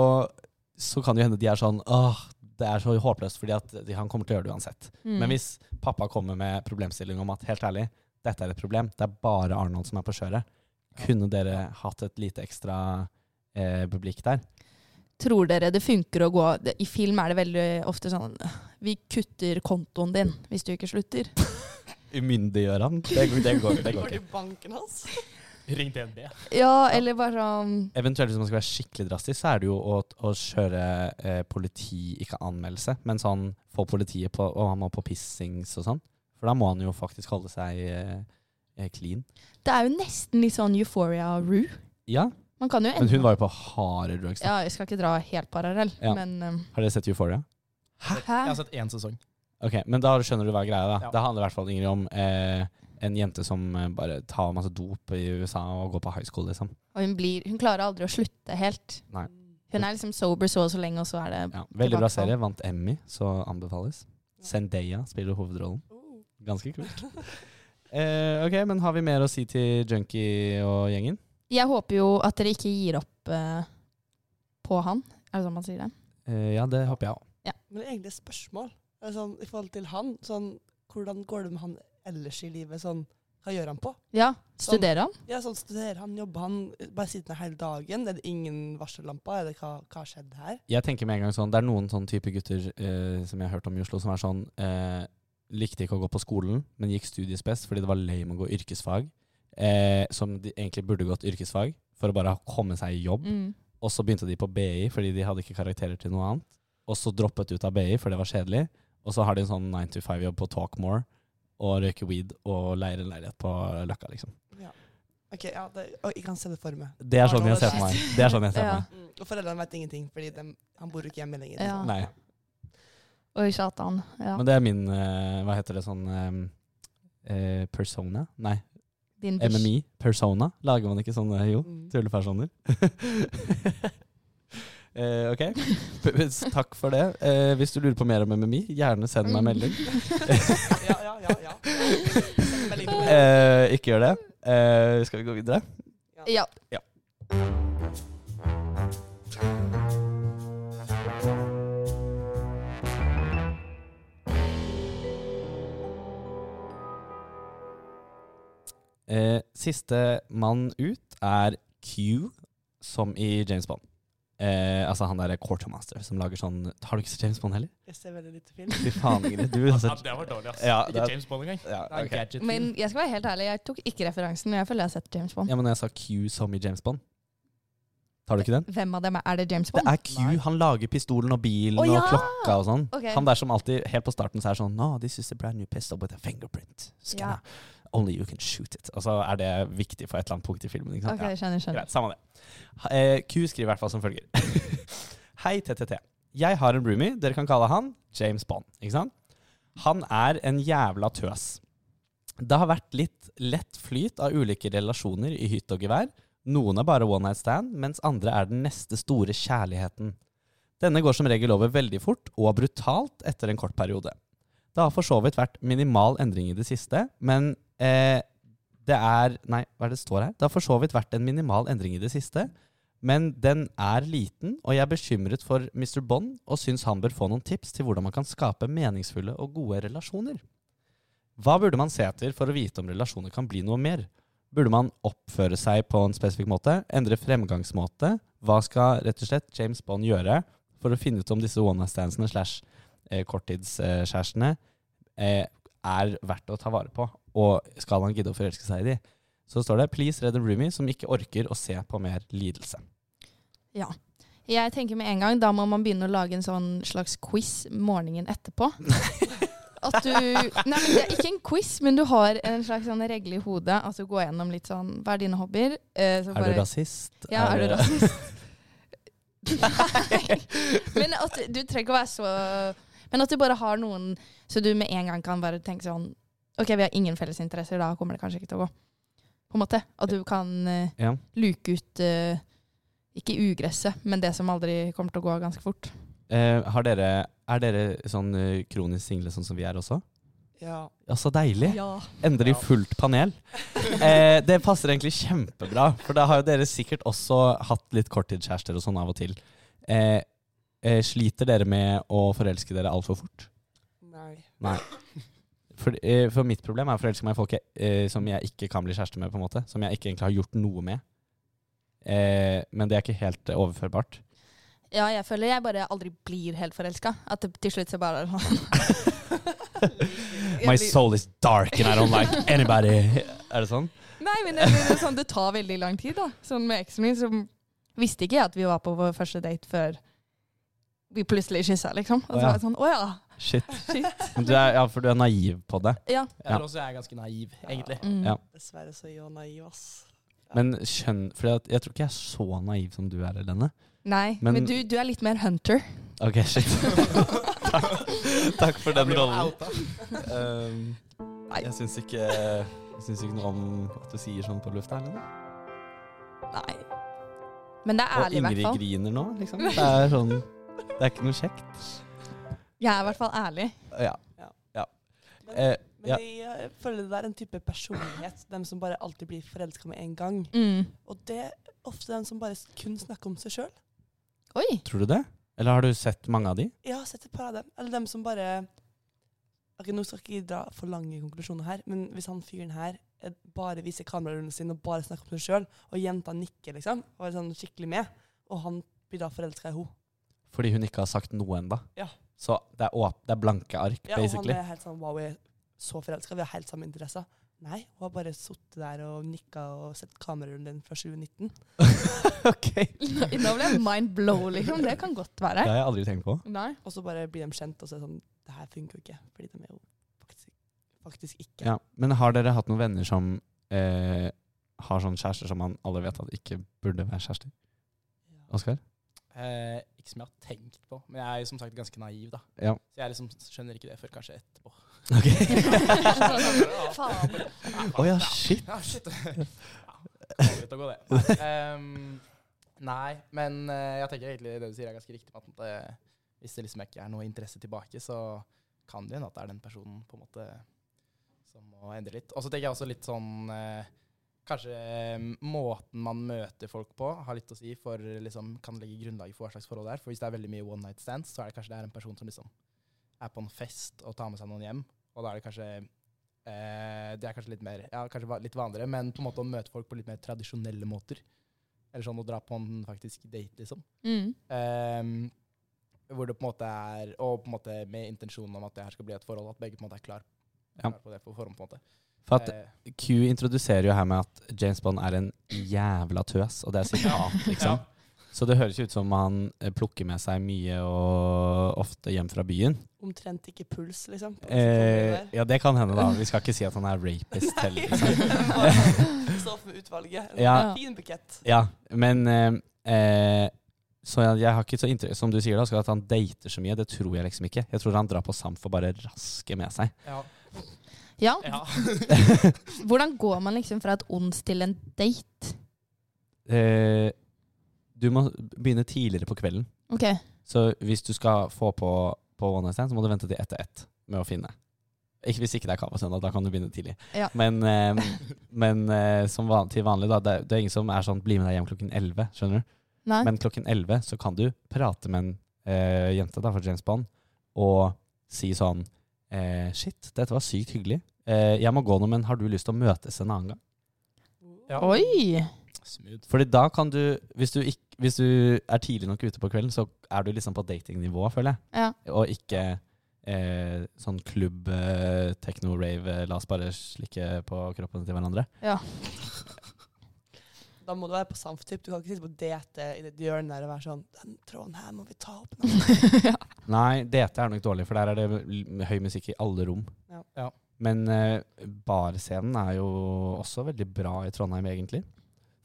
så kan det jo hende de er sånn Åh, det er så håpløst, fordi at han kommer til å gjøre det uansett. Mm. Men hvis pappa kommer med problemstilling om at helt ærlig, dette er et problem, det er bare Arnold som er på kjøret, kunne dere hatt et lite ekstra eh, publikk der? Tror dere det funker å gå I film er det veldig ofte sånn Vi kutter kontoen din hvis du ikke slutter. [laughs] Umyndiggjør han? Det, går- det, går, det går Går ikke. til banken hans. Ring DNB. Ja, eller bare sånn Eventuelt hvis man skal være skikkelig drastisk, så er det jo å, å kjøre eh, politi, ikke anmeldelse, men sånn få politiet på Og han må på pissings og sånn. For da må han jo faktisk holde seg eh, eh, clean. Det er jo nesten litt sånn Euphoria-Rue. Ja, Man kan jo men hun var jo på harde drugs. da. Ja, jeg skal ikke dra helt parallell, Ja. men um, Har dere sett Euphoria? Jeg har sett én sesong. Ok, Men da skjønner du hva greia er. da. Ja. Det handler i hvert fall Ingrid, om eh, en jente som eh, bare tar masse dop i USA og går på high school, liksom. Og hun, blir, hun klarer aldri å slutte helt. Nei. Hun er liksom sober så og så lenge, og så er det Ja, veldig bra serie. Vant Emmy, så anbefales. Zendaya spiller hovedrollen. Ganske kult. [laughs] Eh, ok, men har vi mer å si til Junkie og gjengen? Jeg håper jo at dere ikke gir opp eh, på han. Er det sånn man sier det? Eh, ja, det håper jeg òg. Men det er egentlig et spørsmål sånn, i forhold til han. Sånn, hvordan går det med han ellers i livet? Sånn, hva gjør han på? Ja. Studerer han? Ja, sånn Studerer han, jobber han, bare sitter han hele dagen? Er det ingen varsellamper? Er det hva har skjedd her? Jeg tenker med en gang sånn, Det er noen sånn type gutter eh, som jeg har hørt om i Oslo, som er sånn eh, Likte ikke å gå på skolen, men gikk studiespes fordi det var lame å gå yrkesfag. Eh, som de egentlig burde gått yrkesfag, for å bare komme seg i jobb. Mm. Og så begynte de på BI fordi de hadde ikke karakterer til noe annet. Og så droppet ut av BI, for det var kjedelig. Og så har de en sånn 9 to 5-jobb på Talkmore og røyker weed og leier en leilighet på Løkka, liksom. Ja. Ok, ja, det, og jeg kan se det for meg. Det er sånn jeg ser for meg. Det er sånn jeg ser Ja. meg. Mm. Og foreldrene vet ingenting, fordi han bor jo ikke hjemme lenger. Ja. Nei. Oi, satan. Ja. Men det er min uh, Hva heter det sånn eh, eh, Persona? Nei, Din. MMI. Persona. Lager man ikke sånne, jo, Mm. tullepersoner? [laughs] eh, ok. Takk for det. Eh, hvis du lurer på mer om MMI, gjerne send meg melding. [laughs] ja, ja, ja. ja. Eh, ikke gjør det. Eh, skal vi gå videre? Ja. Eh, siste mann ut er Q, som i James Bond. Eh, altså han derre Quartermaster som lager sånn Har du ikke sett James Bond heller? Jeg ser veldig lite film. Fy faen, Ingrid. Du [laughs] har Ja, det var dårlig, ass. Ja, det ikke er- James Bond engang. ja, Det er en ok. Men jeg skal være helt ærlig, jeg tok ikke referansen. Jeg føler jeg har sett James Bond. ja, men jeg sa Q som i James Bond Tar du ikke den? Hvem av dem er, er det James Bond? Det er Q. Nei. Han lager pistolen og bilen oh, ja! og klokka og sånn. Okay. Han der som alltid, helt på starten, så er sånn No, this is a brand new pistol with a fingerprint. Scanner. Only you can shoot it. Og så er det viktig for et eller annet punkt i filmen. Ikke sant? Ok, jeg skjønner, skjønner. Greit, samme det. Eh, Q skriver i hvert fall som følger. [laughs] Hei, TTT. Jeg har en roomie. Dere kan kalle han James Bond. Ikke sant? Han er en jævla tøs. Det har vært litt lett flyt av ulike relasjoner i hytt og gevær. Noen er bare one night stand, mens andre er den neste store kjærligheten. Denne går som regel over veldig fort og brutalt etter en kort periode. Det har for så vidt vært minimal endring i det siste, men eh, det er Nei, hva er det står her? Det har for så vidt vært en minimal endring i det siste, men den er liten, og jeg er bekymret for Mr. Bond og syns han bør få noen tips til hvordan man kan skape meningsfulle og gode relasjoner. Hva burde man se etter for å vite om relasjoner kan bli noe mer? Burde man oppføre seg på en spesifikk måte? Endre fremgangsmåte? Hva skal rett og slett James Bond gjøre for å finne ut om disse one night standsene slash eh, korttidskjærestene eh, er verdt å ta vare på? Og skal han gidde å forelske seg i de? Så står det 'Please redd a roomie som ikke orker å se på mer lidelse'. Ja. Jeg tenker med en gang, da må man begynne å lage en sånn slags quiz morgenen etterpå. [laughs] At du Nei, men det er ikke en quiz, men du har en slags sånn regle i hodet. At du går gjennom litt sånn Hva er dine hobbyer? Eh, så Er bare- du rasist? Ja, er du rasist? [laughs] [laughs] Nei. Men at du trenger ikke å være så Men at du bare har noen Så du med en gang kan bare tenke sånn OK, vi har ingen felles interesser, da kommer det kanskje ikke til å gå. På en måte. At du kan uh, Ja. luke ut uh, Ikke ugresset, men det som aldri kommer til å gå ganske fort. Uh, har dere, er dere sånn kronisk single sånn som vi er også? Ja. Ja, så deilig. Ja. Endelig Ja. fullt panel. [laughs] Eh, det passer egentlig kjempebra, for da har jo dere sikkert også hatt litt korttidskjærester og sånn av og til. Eh, eh, sliter dere med å forelske dere altfor fort? Nei. Nei. For, eh, for mitt problem er å forelske meg i folk jeg, eh, som jeg ikke kan bli kjæreste med, på en måte. Som jeg ikke egentlig har gjort noe med. Eh, men det er ikke helt overførbart. ja, jeg føler jeg bare aldri blir helt forelska. At det til slutt så bare [laughs] My soul is dark and I don't like anybody. Er det sånn? Nei, men det, det, sånn, det tar veldig lang tid, da. Sånn med eksen min, så visste ikke jeg at vi var på vår første date før vi plutselig kyssa, liksom. Og så ja. var jeg sånn Å ja, Shit. shit. Du er, ja, for du er naiv på det. Ja. Jeg tror også jeg er ganske naiv, egentlig. Mm. Ja. Dessverre så er jeg naiv, ass. Men skjønn For jeg, jeg tror ikke jeg er så naiv som du er, Helene. Nei, Men- men, du, du er litt mer hunter. Ok, shit. [laughs] Takk, takk for den rollen. Um, jeg syns ikke, jeg syns ikke noe om at du sier sånn på lufta. Helene. Nei. Men det er ærlig, i hvert fall. Og Ingrid griner nå, liksom. Det er sånn Det er ikke noe kjekt. Jeg er i hvert fall ærlig. Ja. Men, Eh, men ja. jeg, eh, føler det er en type personlighet. Dem som bare alltid blir forelska med en gang. Mm. Og det er ofte dem som bare kun snakker om seg sjøl. Tror du det? Eller har du sett mange av de? Jeg har sett et par av dem. Eller dem som bare Ok, Nå skal jeg ikke dra for lange konklusjoner her, men hvis han fyren her eh, bare viser kamerarunden sin og bare snakker om seg sjøl, og jenta nikker, liksom, og er sånn skikkelig med, og han blir da forelska i henne Fordi hun ikke har sagt noe ennå. Ja. Så det er, åp det er blanke ark, ja, Og han er helt sånn Wow, vi er så forelska, vi har helt samme interesser. Nei, hun har bare sittet der og nikka og sett kamerarullen din fra 2019. [laughs] ok. Nå ble jeg mind blow, liksom. Det kan godt være. Det har jeg aldri tenkt på. Nei. Og så bare blir de kjent, og så er det sånn Det her funker jo ikke. Fordi de er jo faktisk, faktisk ikke. Ja. Men har dere hatt noen venner som eh, har sånne kjærester som man alle vet at ikke burde være kjærester? Oskar? Eh, ikke som jeg har tenkt på, men jeg er jo som sagt ganske naiv, da. Ja. Så jeg liksom skjønner ikke det før kanskje etterpå. Ok. [laughs] Faen. Å ja, shit. Ja, shit. ja, å gå det. Ehm, nei men eh, jeg tenker egentlig det du sier er ganske riktig. At eh, hvis det liksom ikke er noe interesse tilbake, så kan det hende at det er den personen på en måte som må endre litt. Og så tenker jeg også litt sånn eh, Kanskje eh, måten man møter folk på, har litt å si for liksom, kan legge grunnlaget for hva slags forhold det er. For hvis det er veldig mye one night stands, så er det kanskje det er en person som liksom er på en fest og tar med seg noen hjem. Og da er det kanskje eh, Det er kanskje litt mer Ja, kanskje litt vanligere, men på en måte å møte folk på litt mer tradisjonelle måter. Eller sånn å dra på en faktisk date, liksom. Mm. Eh, hvor det på en måte er Og på en måte med intensjonen om at det her skal bli et forhold, at begge på en måte er klar, Ja. klar på det på forhånd. på en måte. For at Eh, Q introduserer jo her med at James Bond er en jævla tøs, og det er sitat, liksom. Så det høres ut som han eh, plukker med seg mye og ofte hjem fra byen. Omtrent ikke puls, liksom. Eh, ja, det kan hende, da. [laughs] Vi skal ikke si at han er rapist heller. [laughs] Liksom. Stå for utvalget. En Ja. fin bukett. Ja, men eh, eh, Så jeg, jeg har ikke så inntrykk Som du sier, da, skal at han dater så mye. Det tror jeg liksom ikke. Jeg tror han drar på Samf for bare raske med seg. ja. Ja, ja. [laughs] hvordan går man liksom fra et ons til en date? Eh, du må begynne tidligere på kvelden. Ok. Så hvis du skal få på, på One Night Stand, så må du vente til etter ett med å finne. Ikke hvis ikke det er kava søndag, da kan du begynne tidlig. Ja. Men, eh, men eh, som van til vanlig, da. Det, det er ingen som er sånn 'bli med deg hjem klokken 11', skjønner du? Nei. Men klokken 11 så kan du prate med en eh, jente da, fra James Bond og si sånn eh, 'Shit, dette var sykt hyggelig. Eh, jeg må gå nå, men har du lyst til å møtes en annen gang?' ja. Oi! Smooth. Fordi da kan du hvis, du ikk- hvis du er tidlig nok ute på kvelden, så er du liksom på datingnivå, føler jeg. Ja. Og ikke eh, sånn klubb, eh, techno-rave, eh, la oss bare slikke på kroppene til hverandre. ja. Da må du være på samtyp. Du kan ikke sitte på DT i det hjørnet der og være sånn Den tråden her må vi ta opp nå. [laughs] ja. Nei, DT er nok dårlig, for der er det høy musikk i alle rom. Ja. Ja. Men uh, barscenen er jo også veldig bra i Trondheim, egentlig.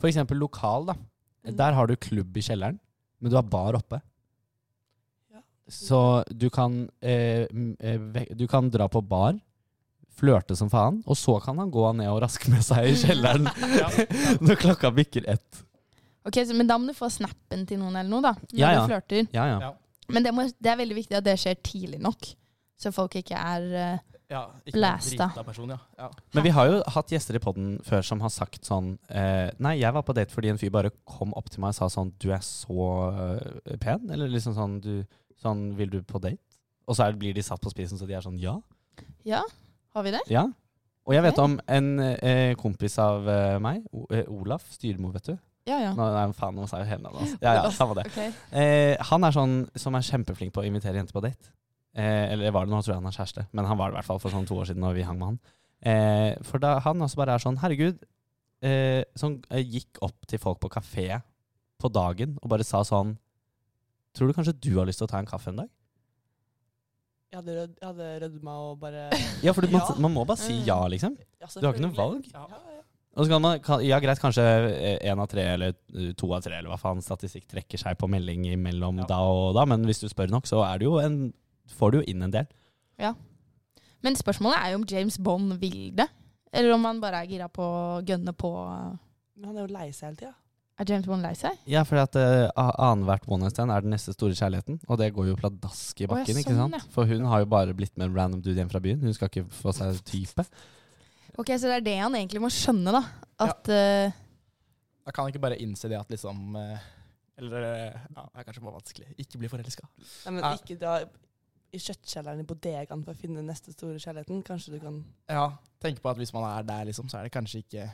For eksempel lokal, da. Mm. Der har du klubb i kjelleren, men du har bar oppe. Ja. Så du kan, eh, eh, du kan dra på bar, flørte som faen, og så kan han gå ned og raske med seg i kjelleren [laughs] Ja, ja. [laughs] når klokka bikker ett. Ok, så, Men da må du få snappen til noen eller noe, da. Når Ja, ja. du flørter. Ja, ja. Ja. Men det, må, det er veldig viktig at det skjer tidlig nok. Så folk ikke er uh, Ja, ikke blasta. person, ja. ja. Men vi har jo hatt gjester i podden før som har sagt sånn eh, Nei, jeg var på date fordi en fyr bare kom opp til meg og sa sånn Du er så eh, pen. Eller liksom sånn du, Sånn Vil du på date? Og så er, blir de satt på spisen, så de er sånn Ja. Ja, har vi det? Ja. Og jeg vet om en eh, kompis av eh, meg, o eh, Olaf Styrmo, vet du. Ja, ja. Nå, nei, faen, nå sa jeg jo hele navnet hans. Ja, ja, samme det. Ok. Eh, han er sånn som er kjempeflink på å invitere jenter på date. Eh, eller var det nå, tror jeg han er kjæreste. Men han var det i hvert fall for sånn to år siden når vi hang med han. Eh, for da han også bare er sånn Herregud. Eh, som eh, gikk opp til folk på kafé på dagen og bare sa sånn Tror du kanskje du har lyst til å ta en kaffe en dag? Jeg hadde, rød, jeg hadde rødma og bare Ja, for man, Ja. man må bare si ja, liksom. Ja, Du har ikke noe valg. Ja, ja. Og så kan man, kan, ja greit, kanskje én av tre eller eh, to av tre, eller hva faen statistikk trekker seg på melding imellom Ja. da og da, men hvis du spør nok, så er det jo en, får du jo inn en del. Ja. Men spørsmålet er jo om James Bond vil det. Eller om han bare er gira på å gønne på. Men han er jo lei seg hele tida. Er James Bond lei seg? Ja, for at uh, annethvert one night stand er den neste store kjærligheten, og det går jo pladask i Å, ja, bakken, ikke sånn, sant? ja. For hun har jo bare blitt med en random dude hjem fra byen, hun skal ikke få seg type. Ok, Så det er det han egentlig må skjønne, da. At eh, Da kan han ikke bare innse det at liksom eh, Eller eh, ja, det er kanskje bare vanskelig. Ikke bli forelska. Nei, men Ja. ikke dra i kjøttkjelleren i bodegaen for å finne neste store kjærligheten. Kanskje du kan Ja, tenk på at hvis man er der, liksom, så er det kanskje ikke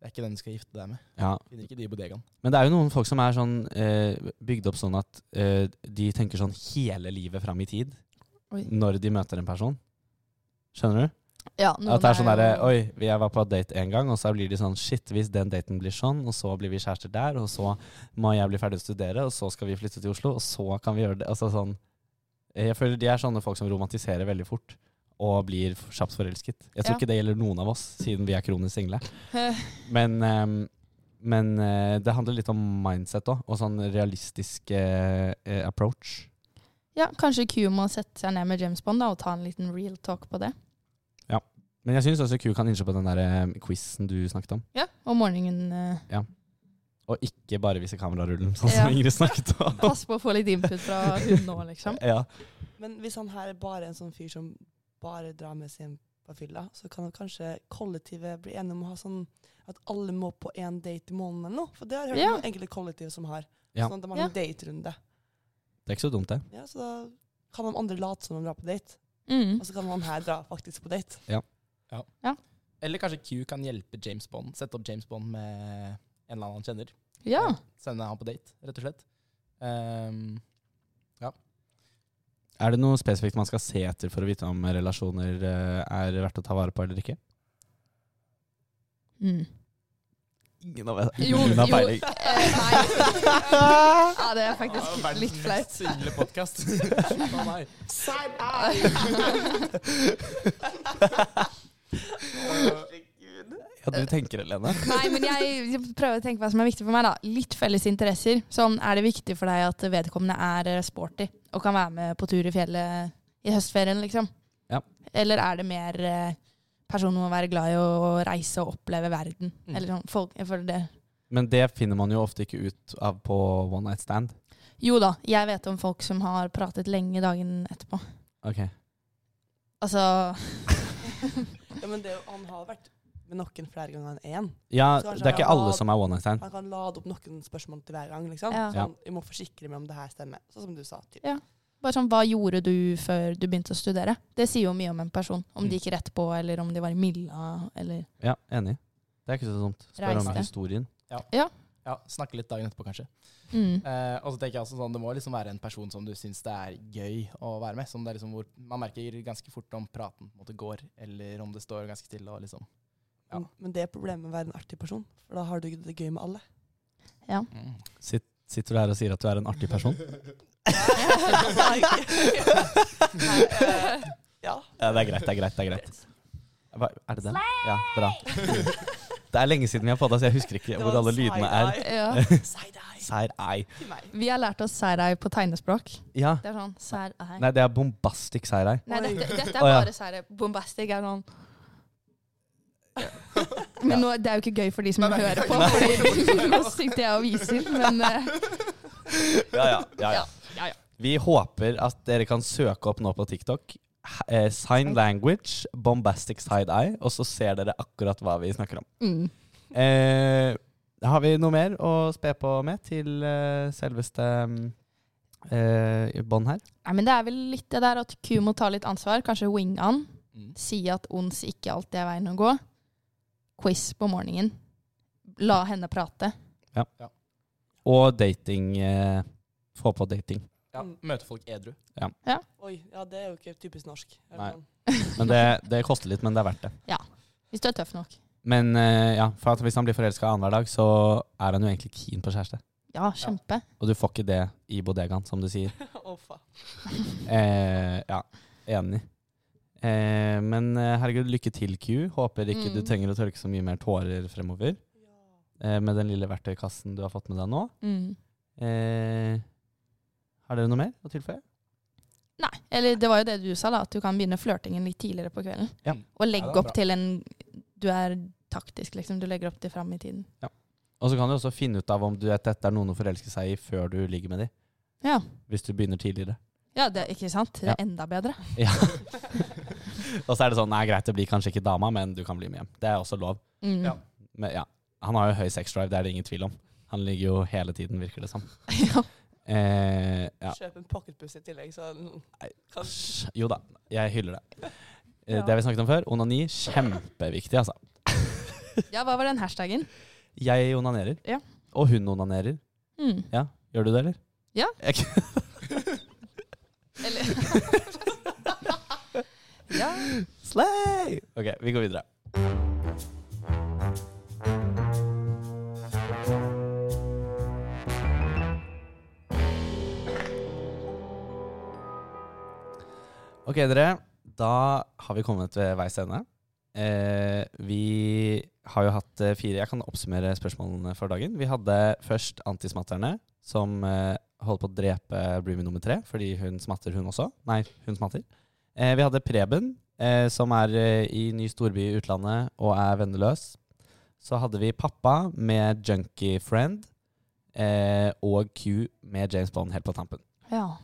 Det er ikke den du skal gifte deg med. Ja. Finner ikke de i bodegaen. Men det er jo noen folk som er sånn eh, bygd opp sånn at eh, de tenker sånn hele livet fram i tid Oi. når de møter en person. Skjønner du? Ja, noen At det er sånn derre Oi, jeg var på date en gang, og så blir de sånn Shit, hvis den daten blir sånn, og så blir vi kjærester der, og så må jeg bli ferdig å studere, og så skal vi flytte til Oslo, og så kan vi gjøre det. Altså sånn Jeg føler de er sånne folk som romantiserer veldig fort. Og blir kjapt forelsket. Jeg tror Ja. ikke det gjelder noen av oss, siden vi er kronisk single. [laughs] Men, ehm, men eh, det handler litt om mindset òg, og sånn realistisk eh, eh, approach. Ja, kanskje Q må sette seg ned med James Bond da, og ta en liten real talk på det. Ja, Men jeg syns også Q kan innse på den der eh, quizen du snakket om. Ja, Om morgenen Ja. Og ikke bare vise kamerarullen, sånn Ja. som Ingrid snakket om. Pass på å få litt input fra hun nå, liksom. [laughs] Ja. Men hvis han her er bare en sånn fyr som bare drar med seg hjem på fylla, så kan kanskje kollektivet bli enige om å ha sånn at alle må på én date i måneden eller noe. For det har jeg hørt Ja. noen enkelte kollektiv som har. Ja. Sånn at de har Ja. en daterunde. Det er ikke så dumt, det. Ja, så da kan de andre late som de drar på date, Mm. og så kan han her dra faktisk på date. Ja. Eller kanskje Q kan hjelpe James Bond. Sette opp James Bond med en eller annen han kjenner. Ja. Sende han på date, rett og slett. Ehm, Er det noe spesifikt man skal se etter for å vite om relasjoner eh, er verdt å ta vare på eller ikke? Mm. Ingen av Jo, ingen har peiling. eh, nei. Ja, det er faktisk litt flaut. single podkast. nei. Ja, du tenker, Helene? Nei, men jeg prøver å tenke hva som er viktig for meg. da. Litt felles interesser. Sånn, Er det viktig for deg at vedkommende er eh, sporty og kan være med på tur i fjellet i høstferien, liksom? Ja. Eller er det mer eh, personen må være glad i å reise og oppleve verden? Mm. Eller sånn, folk, jeg føler det. Men det finner man jo ofte ikke ut av på one night stand. Jo da, jeg vet om folk som har pratet lenge dagen etterpå. Ok. Altså [laughs] Ja, men det, han har vært med noen flere ganger enn én. Ja, det er ikke alle lade, som er one night stand. Man kan lade opp noen spørsmål til hver gang. liksom. Ja. Sånn, jeg må forsikre meg om det her stemmer. Sånn som du sa. Typ. Ja. Bare sånn, Hva gjorde du før du begynte å studere? Det sier jo mye om en person. Om Mm. de gikk rett på, eller om de var i Milla, eller Ja, enig. Det er ikke så dumt. Spør om historien. Ja, snakke litt dagen etterpå, kanskje. mm. Eh, og så tenker jeg også sånn, Det må liksom være en person som du syns det er gøy å være med. Som det er liksom hvor Man merker ganske fort om praten på en måte går, eller om det står ganske stille. og liksom Ja. Men, men det er problemet med å være en artig person, for da har du det gøy med alle. Ja. mm. Sitt, sitter du her og sier at du er en artig person? Eh, [laughs] [laughs] ja. Ja, det er greit, det er greit. det Er greit. Hva, er det den? Ja, bra. Det er lenge siden vi har fått det, så jeg husker ikke hvor alle lydene er. side-eye. ja. [laughs] Vi har lært oss side-eye på tegnespråk. Ja. Det er sånn side-eye. Nei, det er bombastic side-eye. Nei, dette, dette er bare side-eye. Bombastic er sånn [laughs] Men nå, det er jo ikke gøy for de som Nei, nei, hører på, [laughs] nå sitter jeg og viser, men eh, [laughs] Ja, ja, ja, ja. ja, ja. Vi håper at dere kan søke opp nå på TikTok. Eh, sign language, bombastic side-eye, og så ser dere akkurat hva vi snakker om. Mm. Eh, har vi noe mer å spe på med til eh, selveste mm, eh, bånd her? Nei, men det er vel litt det der at Q må ta litt ansvar. Kanskje wing an. Mm. Si at ons ikke alltid er veien å gå. Quiz på morgenen. La henne prate. Og dating. Eh, få på dating. Ja, Møte folk edru. Oi, ja, det er jo ikke typisk norsk. Nei. sånn? [laughs] Men det, det koster litt, men det er verdt det. Hvis du er tøff nok. Men eh, ja, for at hvis han blir forelska annenhver dag, så er han jo egentlig keen på kjæreste. Ja, kjempe. Og du får ikke det i bodegaen, som du sier. [laughs] Å, faen. Eh, ja, enig. Eh, men eh, herregud, lykke til, Q. Håper ikke du Mm. trenger å tørke så mye mer tårer fremover Ja. eh, med den lille verktøykassen du har fått med deg nå. Mm. Eh, har dere noe mer å tilføye? Nei, eller det var jo det du sa, da. At du kan begynne flørtingen litt tidligere på kvelden. Ja. Og legge er opp til en Du er taktisk, liksom. Du legger opp til fram i tiden. Og så kan du også finne ut av om du vet dette er noen å forelske seg i før du ligger med dem. Ja, Hvis du begynner tidligere. ja det, ikke sant? Det Ja. er enda bedre. Ja. [laughs] og så er det sånn Nei, greit, det blir kanskje ikke dama, men du kan bli med hjem. Det er også lov. Mm. Ja. Men ja, han har jo høy sex drive, det er det ingen tvil om. Han ligger jo hele tiden, virker det som. [laughs] ja. Eh, ja. Kjøp en pocketbuss i tillegg, så kan Jo da, jeg hyller det. Eh, Ja. Det vi snakket om før. Onani, kjempeviktig, altså. [laughs] ja, hva var den hashtagen? Jeg onanerer. Ja. Og hun onanerer. Mm. Ja, Gjør du det, eller? Ja. Jeg, [laughs] Eller Ja. Slay! Ok, vi går videre. Ok, dere. Da har vi kommet ved veis ende. Eh, vi har jo hatt eh, fire Jeg kan oppsummere spørsmålene for dagen. Vi hadde først antismatterne, som eh, holdt på å drepe Broomy nummer tre fordi hun smatter, hun også. Nei, hun smatter. Eh, vi hadde Preben, eh, som er eh, i ny storby i utlandet og er venneløs. Så hadde vi pappa med Junkie Friend eh, og Q med James Bond helt på tampen. Ja.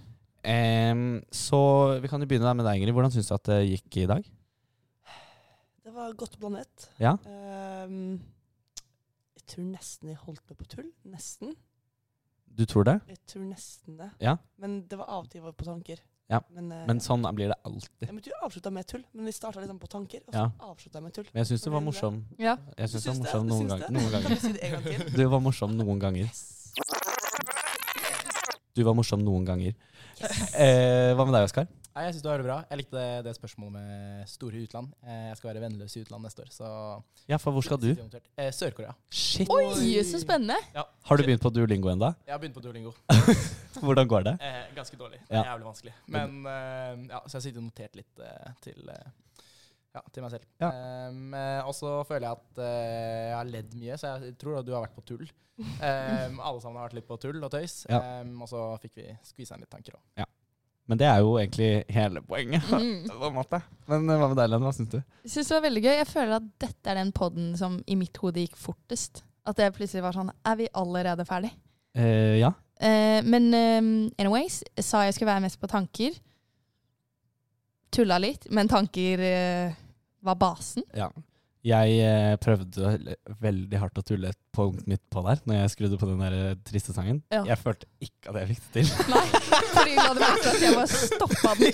Så vi kan jo begynne der med deg, Ingrid. Hvordan syns du at det gikk i dag? Det var godt blandet. Ja. Ehm, jeg tror nesten jeg holdt meg på tull. Nesten. Du tror det? Jeg tror nesten det. Ja. Men det var av og til jeg var på tanker. Ja, Men, eh, Men sånn blir det alltid. Jeg måtte jo avslutta med tull. Men vi starta liksom på tanker, og så Ja. avslutta jeg med tull. Men jeg syns du var morsom. ja. Jeg synes du var Syns det? morsom noen, Syns gang, det? noen Kan ganger. du si det en gang til? [laughs] Du var morsom noen ganger. Du var morsom noen ganger. Eh, hva med deg, Oskar? Nei, jeg synes du har det bra. Jeg likte det, det spørsmålet med store utland. Eh, jeg skal være vennløs i utland neste år, så Ja, for hvor skal du? Eh, Sør-Korea. Shit! Oi, så spennende! Har du begynt på Duolingo enda? Jeg har begynt på Duolingo. [laughs] Hvordan går det? Eh, ganske dårlig. Det er Jævlig vanskelig. Men eh, ja, så jeg sitter og notert litt eh, til, ja, til meg selv. Ja. Um, og så føler jeg at uh, jeg har ledd mye, så jeg tror at du har vært på tull. Um, [laughs] alle sammen har vært litt på tull og tøys. Ja. Um, og så fikk vi skvisa inn litt tanker òg. Men det er jo egentlig hele poenget. [laughs] Mm. på en måte. Men eh, hva med deg, Len? Hva syns du? Jeg synes det var veldig gøy. Jeg føler at dette er den podden som i mitt hode gikk fortest. At det plutselig var sånn Er vi allerede ferdig? Eh, ja. Eh, men eh, anyways, jeg sa jeg skulle være mest på tanker. Tulla litt, men tanker eh, var basen. ja. Jeg eh, prøvde veldig hardt å tulle et punkt midt på der, når jeg skrudde på den der eh, triste sangen. Ja. Jeg følte ikke at jeg fikk det til. [laughs] Nei, fordi du hadde merket at jeg bare stoppa den.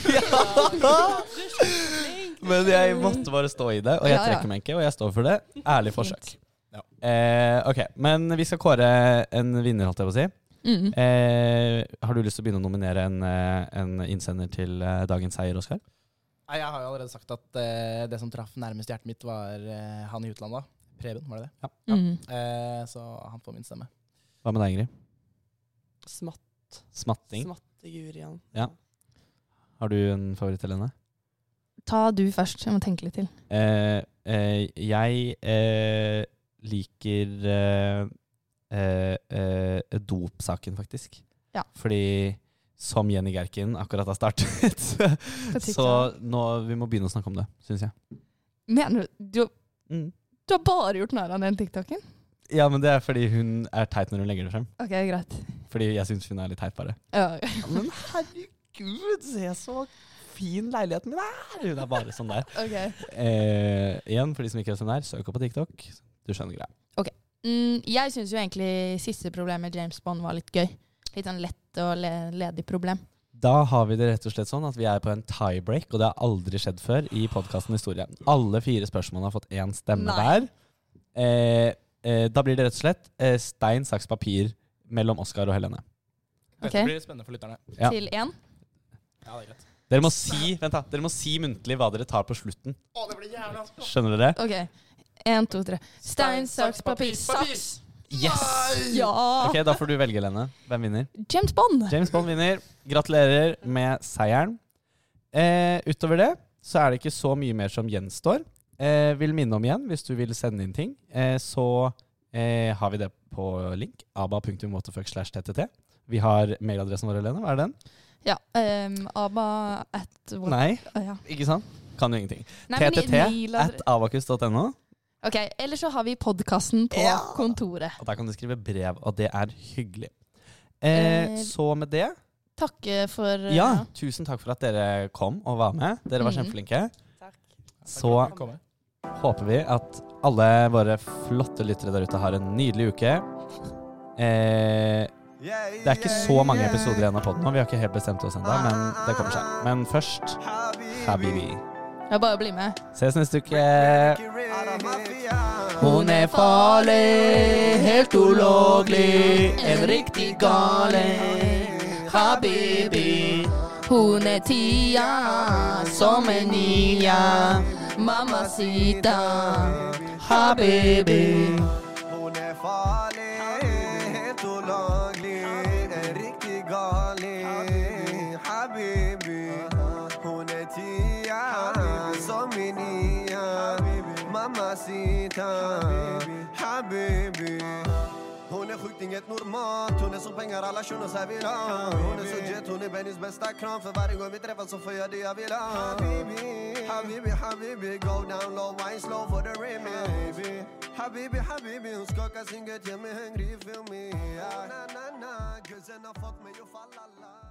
[laughs] Men jeg måtte bare stå i det, og jeg Ja, ja. trekker meg ikke, og jeg står for det. Ærlig forsøk. Ja. Eh, ok, men vi skal kåre en vinner, holdt jeg på å si. Mm. Eh, har du lyst til å begynne å nominere en, eh, en innsender til dagens seier, Oskar? Nei, Jeg har jo allerede sagt at eh, det som traff nærmest hjertet mitt, var eh, han i utlandet. Preben, var det det? Mm. Eh, så han får min stemme. Hva med deg, Ingrid? Smatt. Smatting. Smattegurian. Ja. Har du en favoritt, Helene? Ta du først. Jeg må tenke litt til. Eh, eh, jeg eh, liker eh, eh, eh, dopsaken, faktisk. Ja. Fordi som Jenny Gerkin akkurat har startet, [laughs] så nå vi må begynne å snakke om det, syns jeg. Mener du du, Mm. du har bare gjort narr av den TikToken? Ja, men det er fordi hun er teit når hun legger det frem. Ok, greit. Fordi jeg syns hun er litt teit, bare. Ja. Men herregud, se så fin leiligheten min er! Hun er bare sånn der. [laughs] ok. Eh, igjen, for de som ikke vet hvem der, er, søk opp på TikTok. Du skjønner greia. Mm, jeg syns jo egentlig siste problem med James Bond var litt gøy. Litt sånn lett og le ledig problem. Da har vi det rett og slett sånn at vi er på en tiebreak, og det har aldri skjedd før i podkasten Historie. Alle fire spørsmålene har fått én stemme Nei. hver. Eh, eh, da blir det rett og slett eh, stein, saks, papir mellom Oskar og Helene. Okay. Dette blir spennende for lytterne. Ja. Til én. Ja, det er greit. Dere må si vent da, dere må si muntlig hva dere tar på slutten. Å, det blir! Skjønner dere? Ok. Én, to, tre. Stein, saks, papir, saks! Yes! Ja! Ok, Da får du velge, Lene. Hvem vinner? James Bond! James Bond vinner. Gratulerer med seieren. Eh, utover det så er det ikke så mye mer som gjenstår. Eh, vil minne om igjen, hvis du vil sende inn ting, eh, så eh, har vi det på link. aba.waterfuck slash ttt. Vi har mailadressen vår, Helene. Hva er den? Ja. Um, aba at Nei, ja. ikke sant? Kan jo ingenting. Nei, ttt at abakus.no. Ok, Eller så har vi podkasten på Ja. kontoret. Og der kan du skrive brev, og det er hyggelig. Eh, Eh, så med det Takke for ja, Ja, tusen takk for at dere kom og var med. Dere var mm. kjempeflinke. Takk. Så takk håper vi at alle våre flotte lyttere der ute har en nydelig uke. Eh, det er ikke så mange episoder igjen av podden nå. Vi har ikke helt bestemt oss ennå, men det kommer seg. Men først Habibi. Ja, bare bli med. Ses neste uke. Hun er farlig, helt ulovlig, en riktig gale. Habibi. Hun er tia som en ninja. Mamacita. Habibi. Hun er farlig, Mamacita. Habibi. Er sjukt inget normalt, hun er som penger alla vill ha Hon är så jet, hon är Bennys bästa kram. För varje gång vi träffas så får jag det jag vill ha. Habibi, habibi, habibi Go down low, wine slow for the remix. Habibi, habibi Hon skakar sin gött, gör mig hungrig, feel me. Na, na, na, guzzen har fått mig att falla la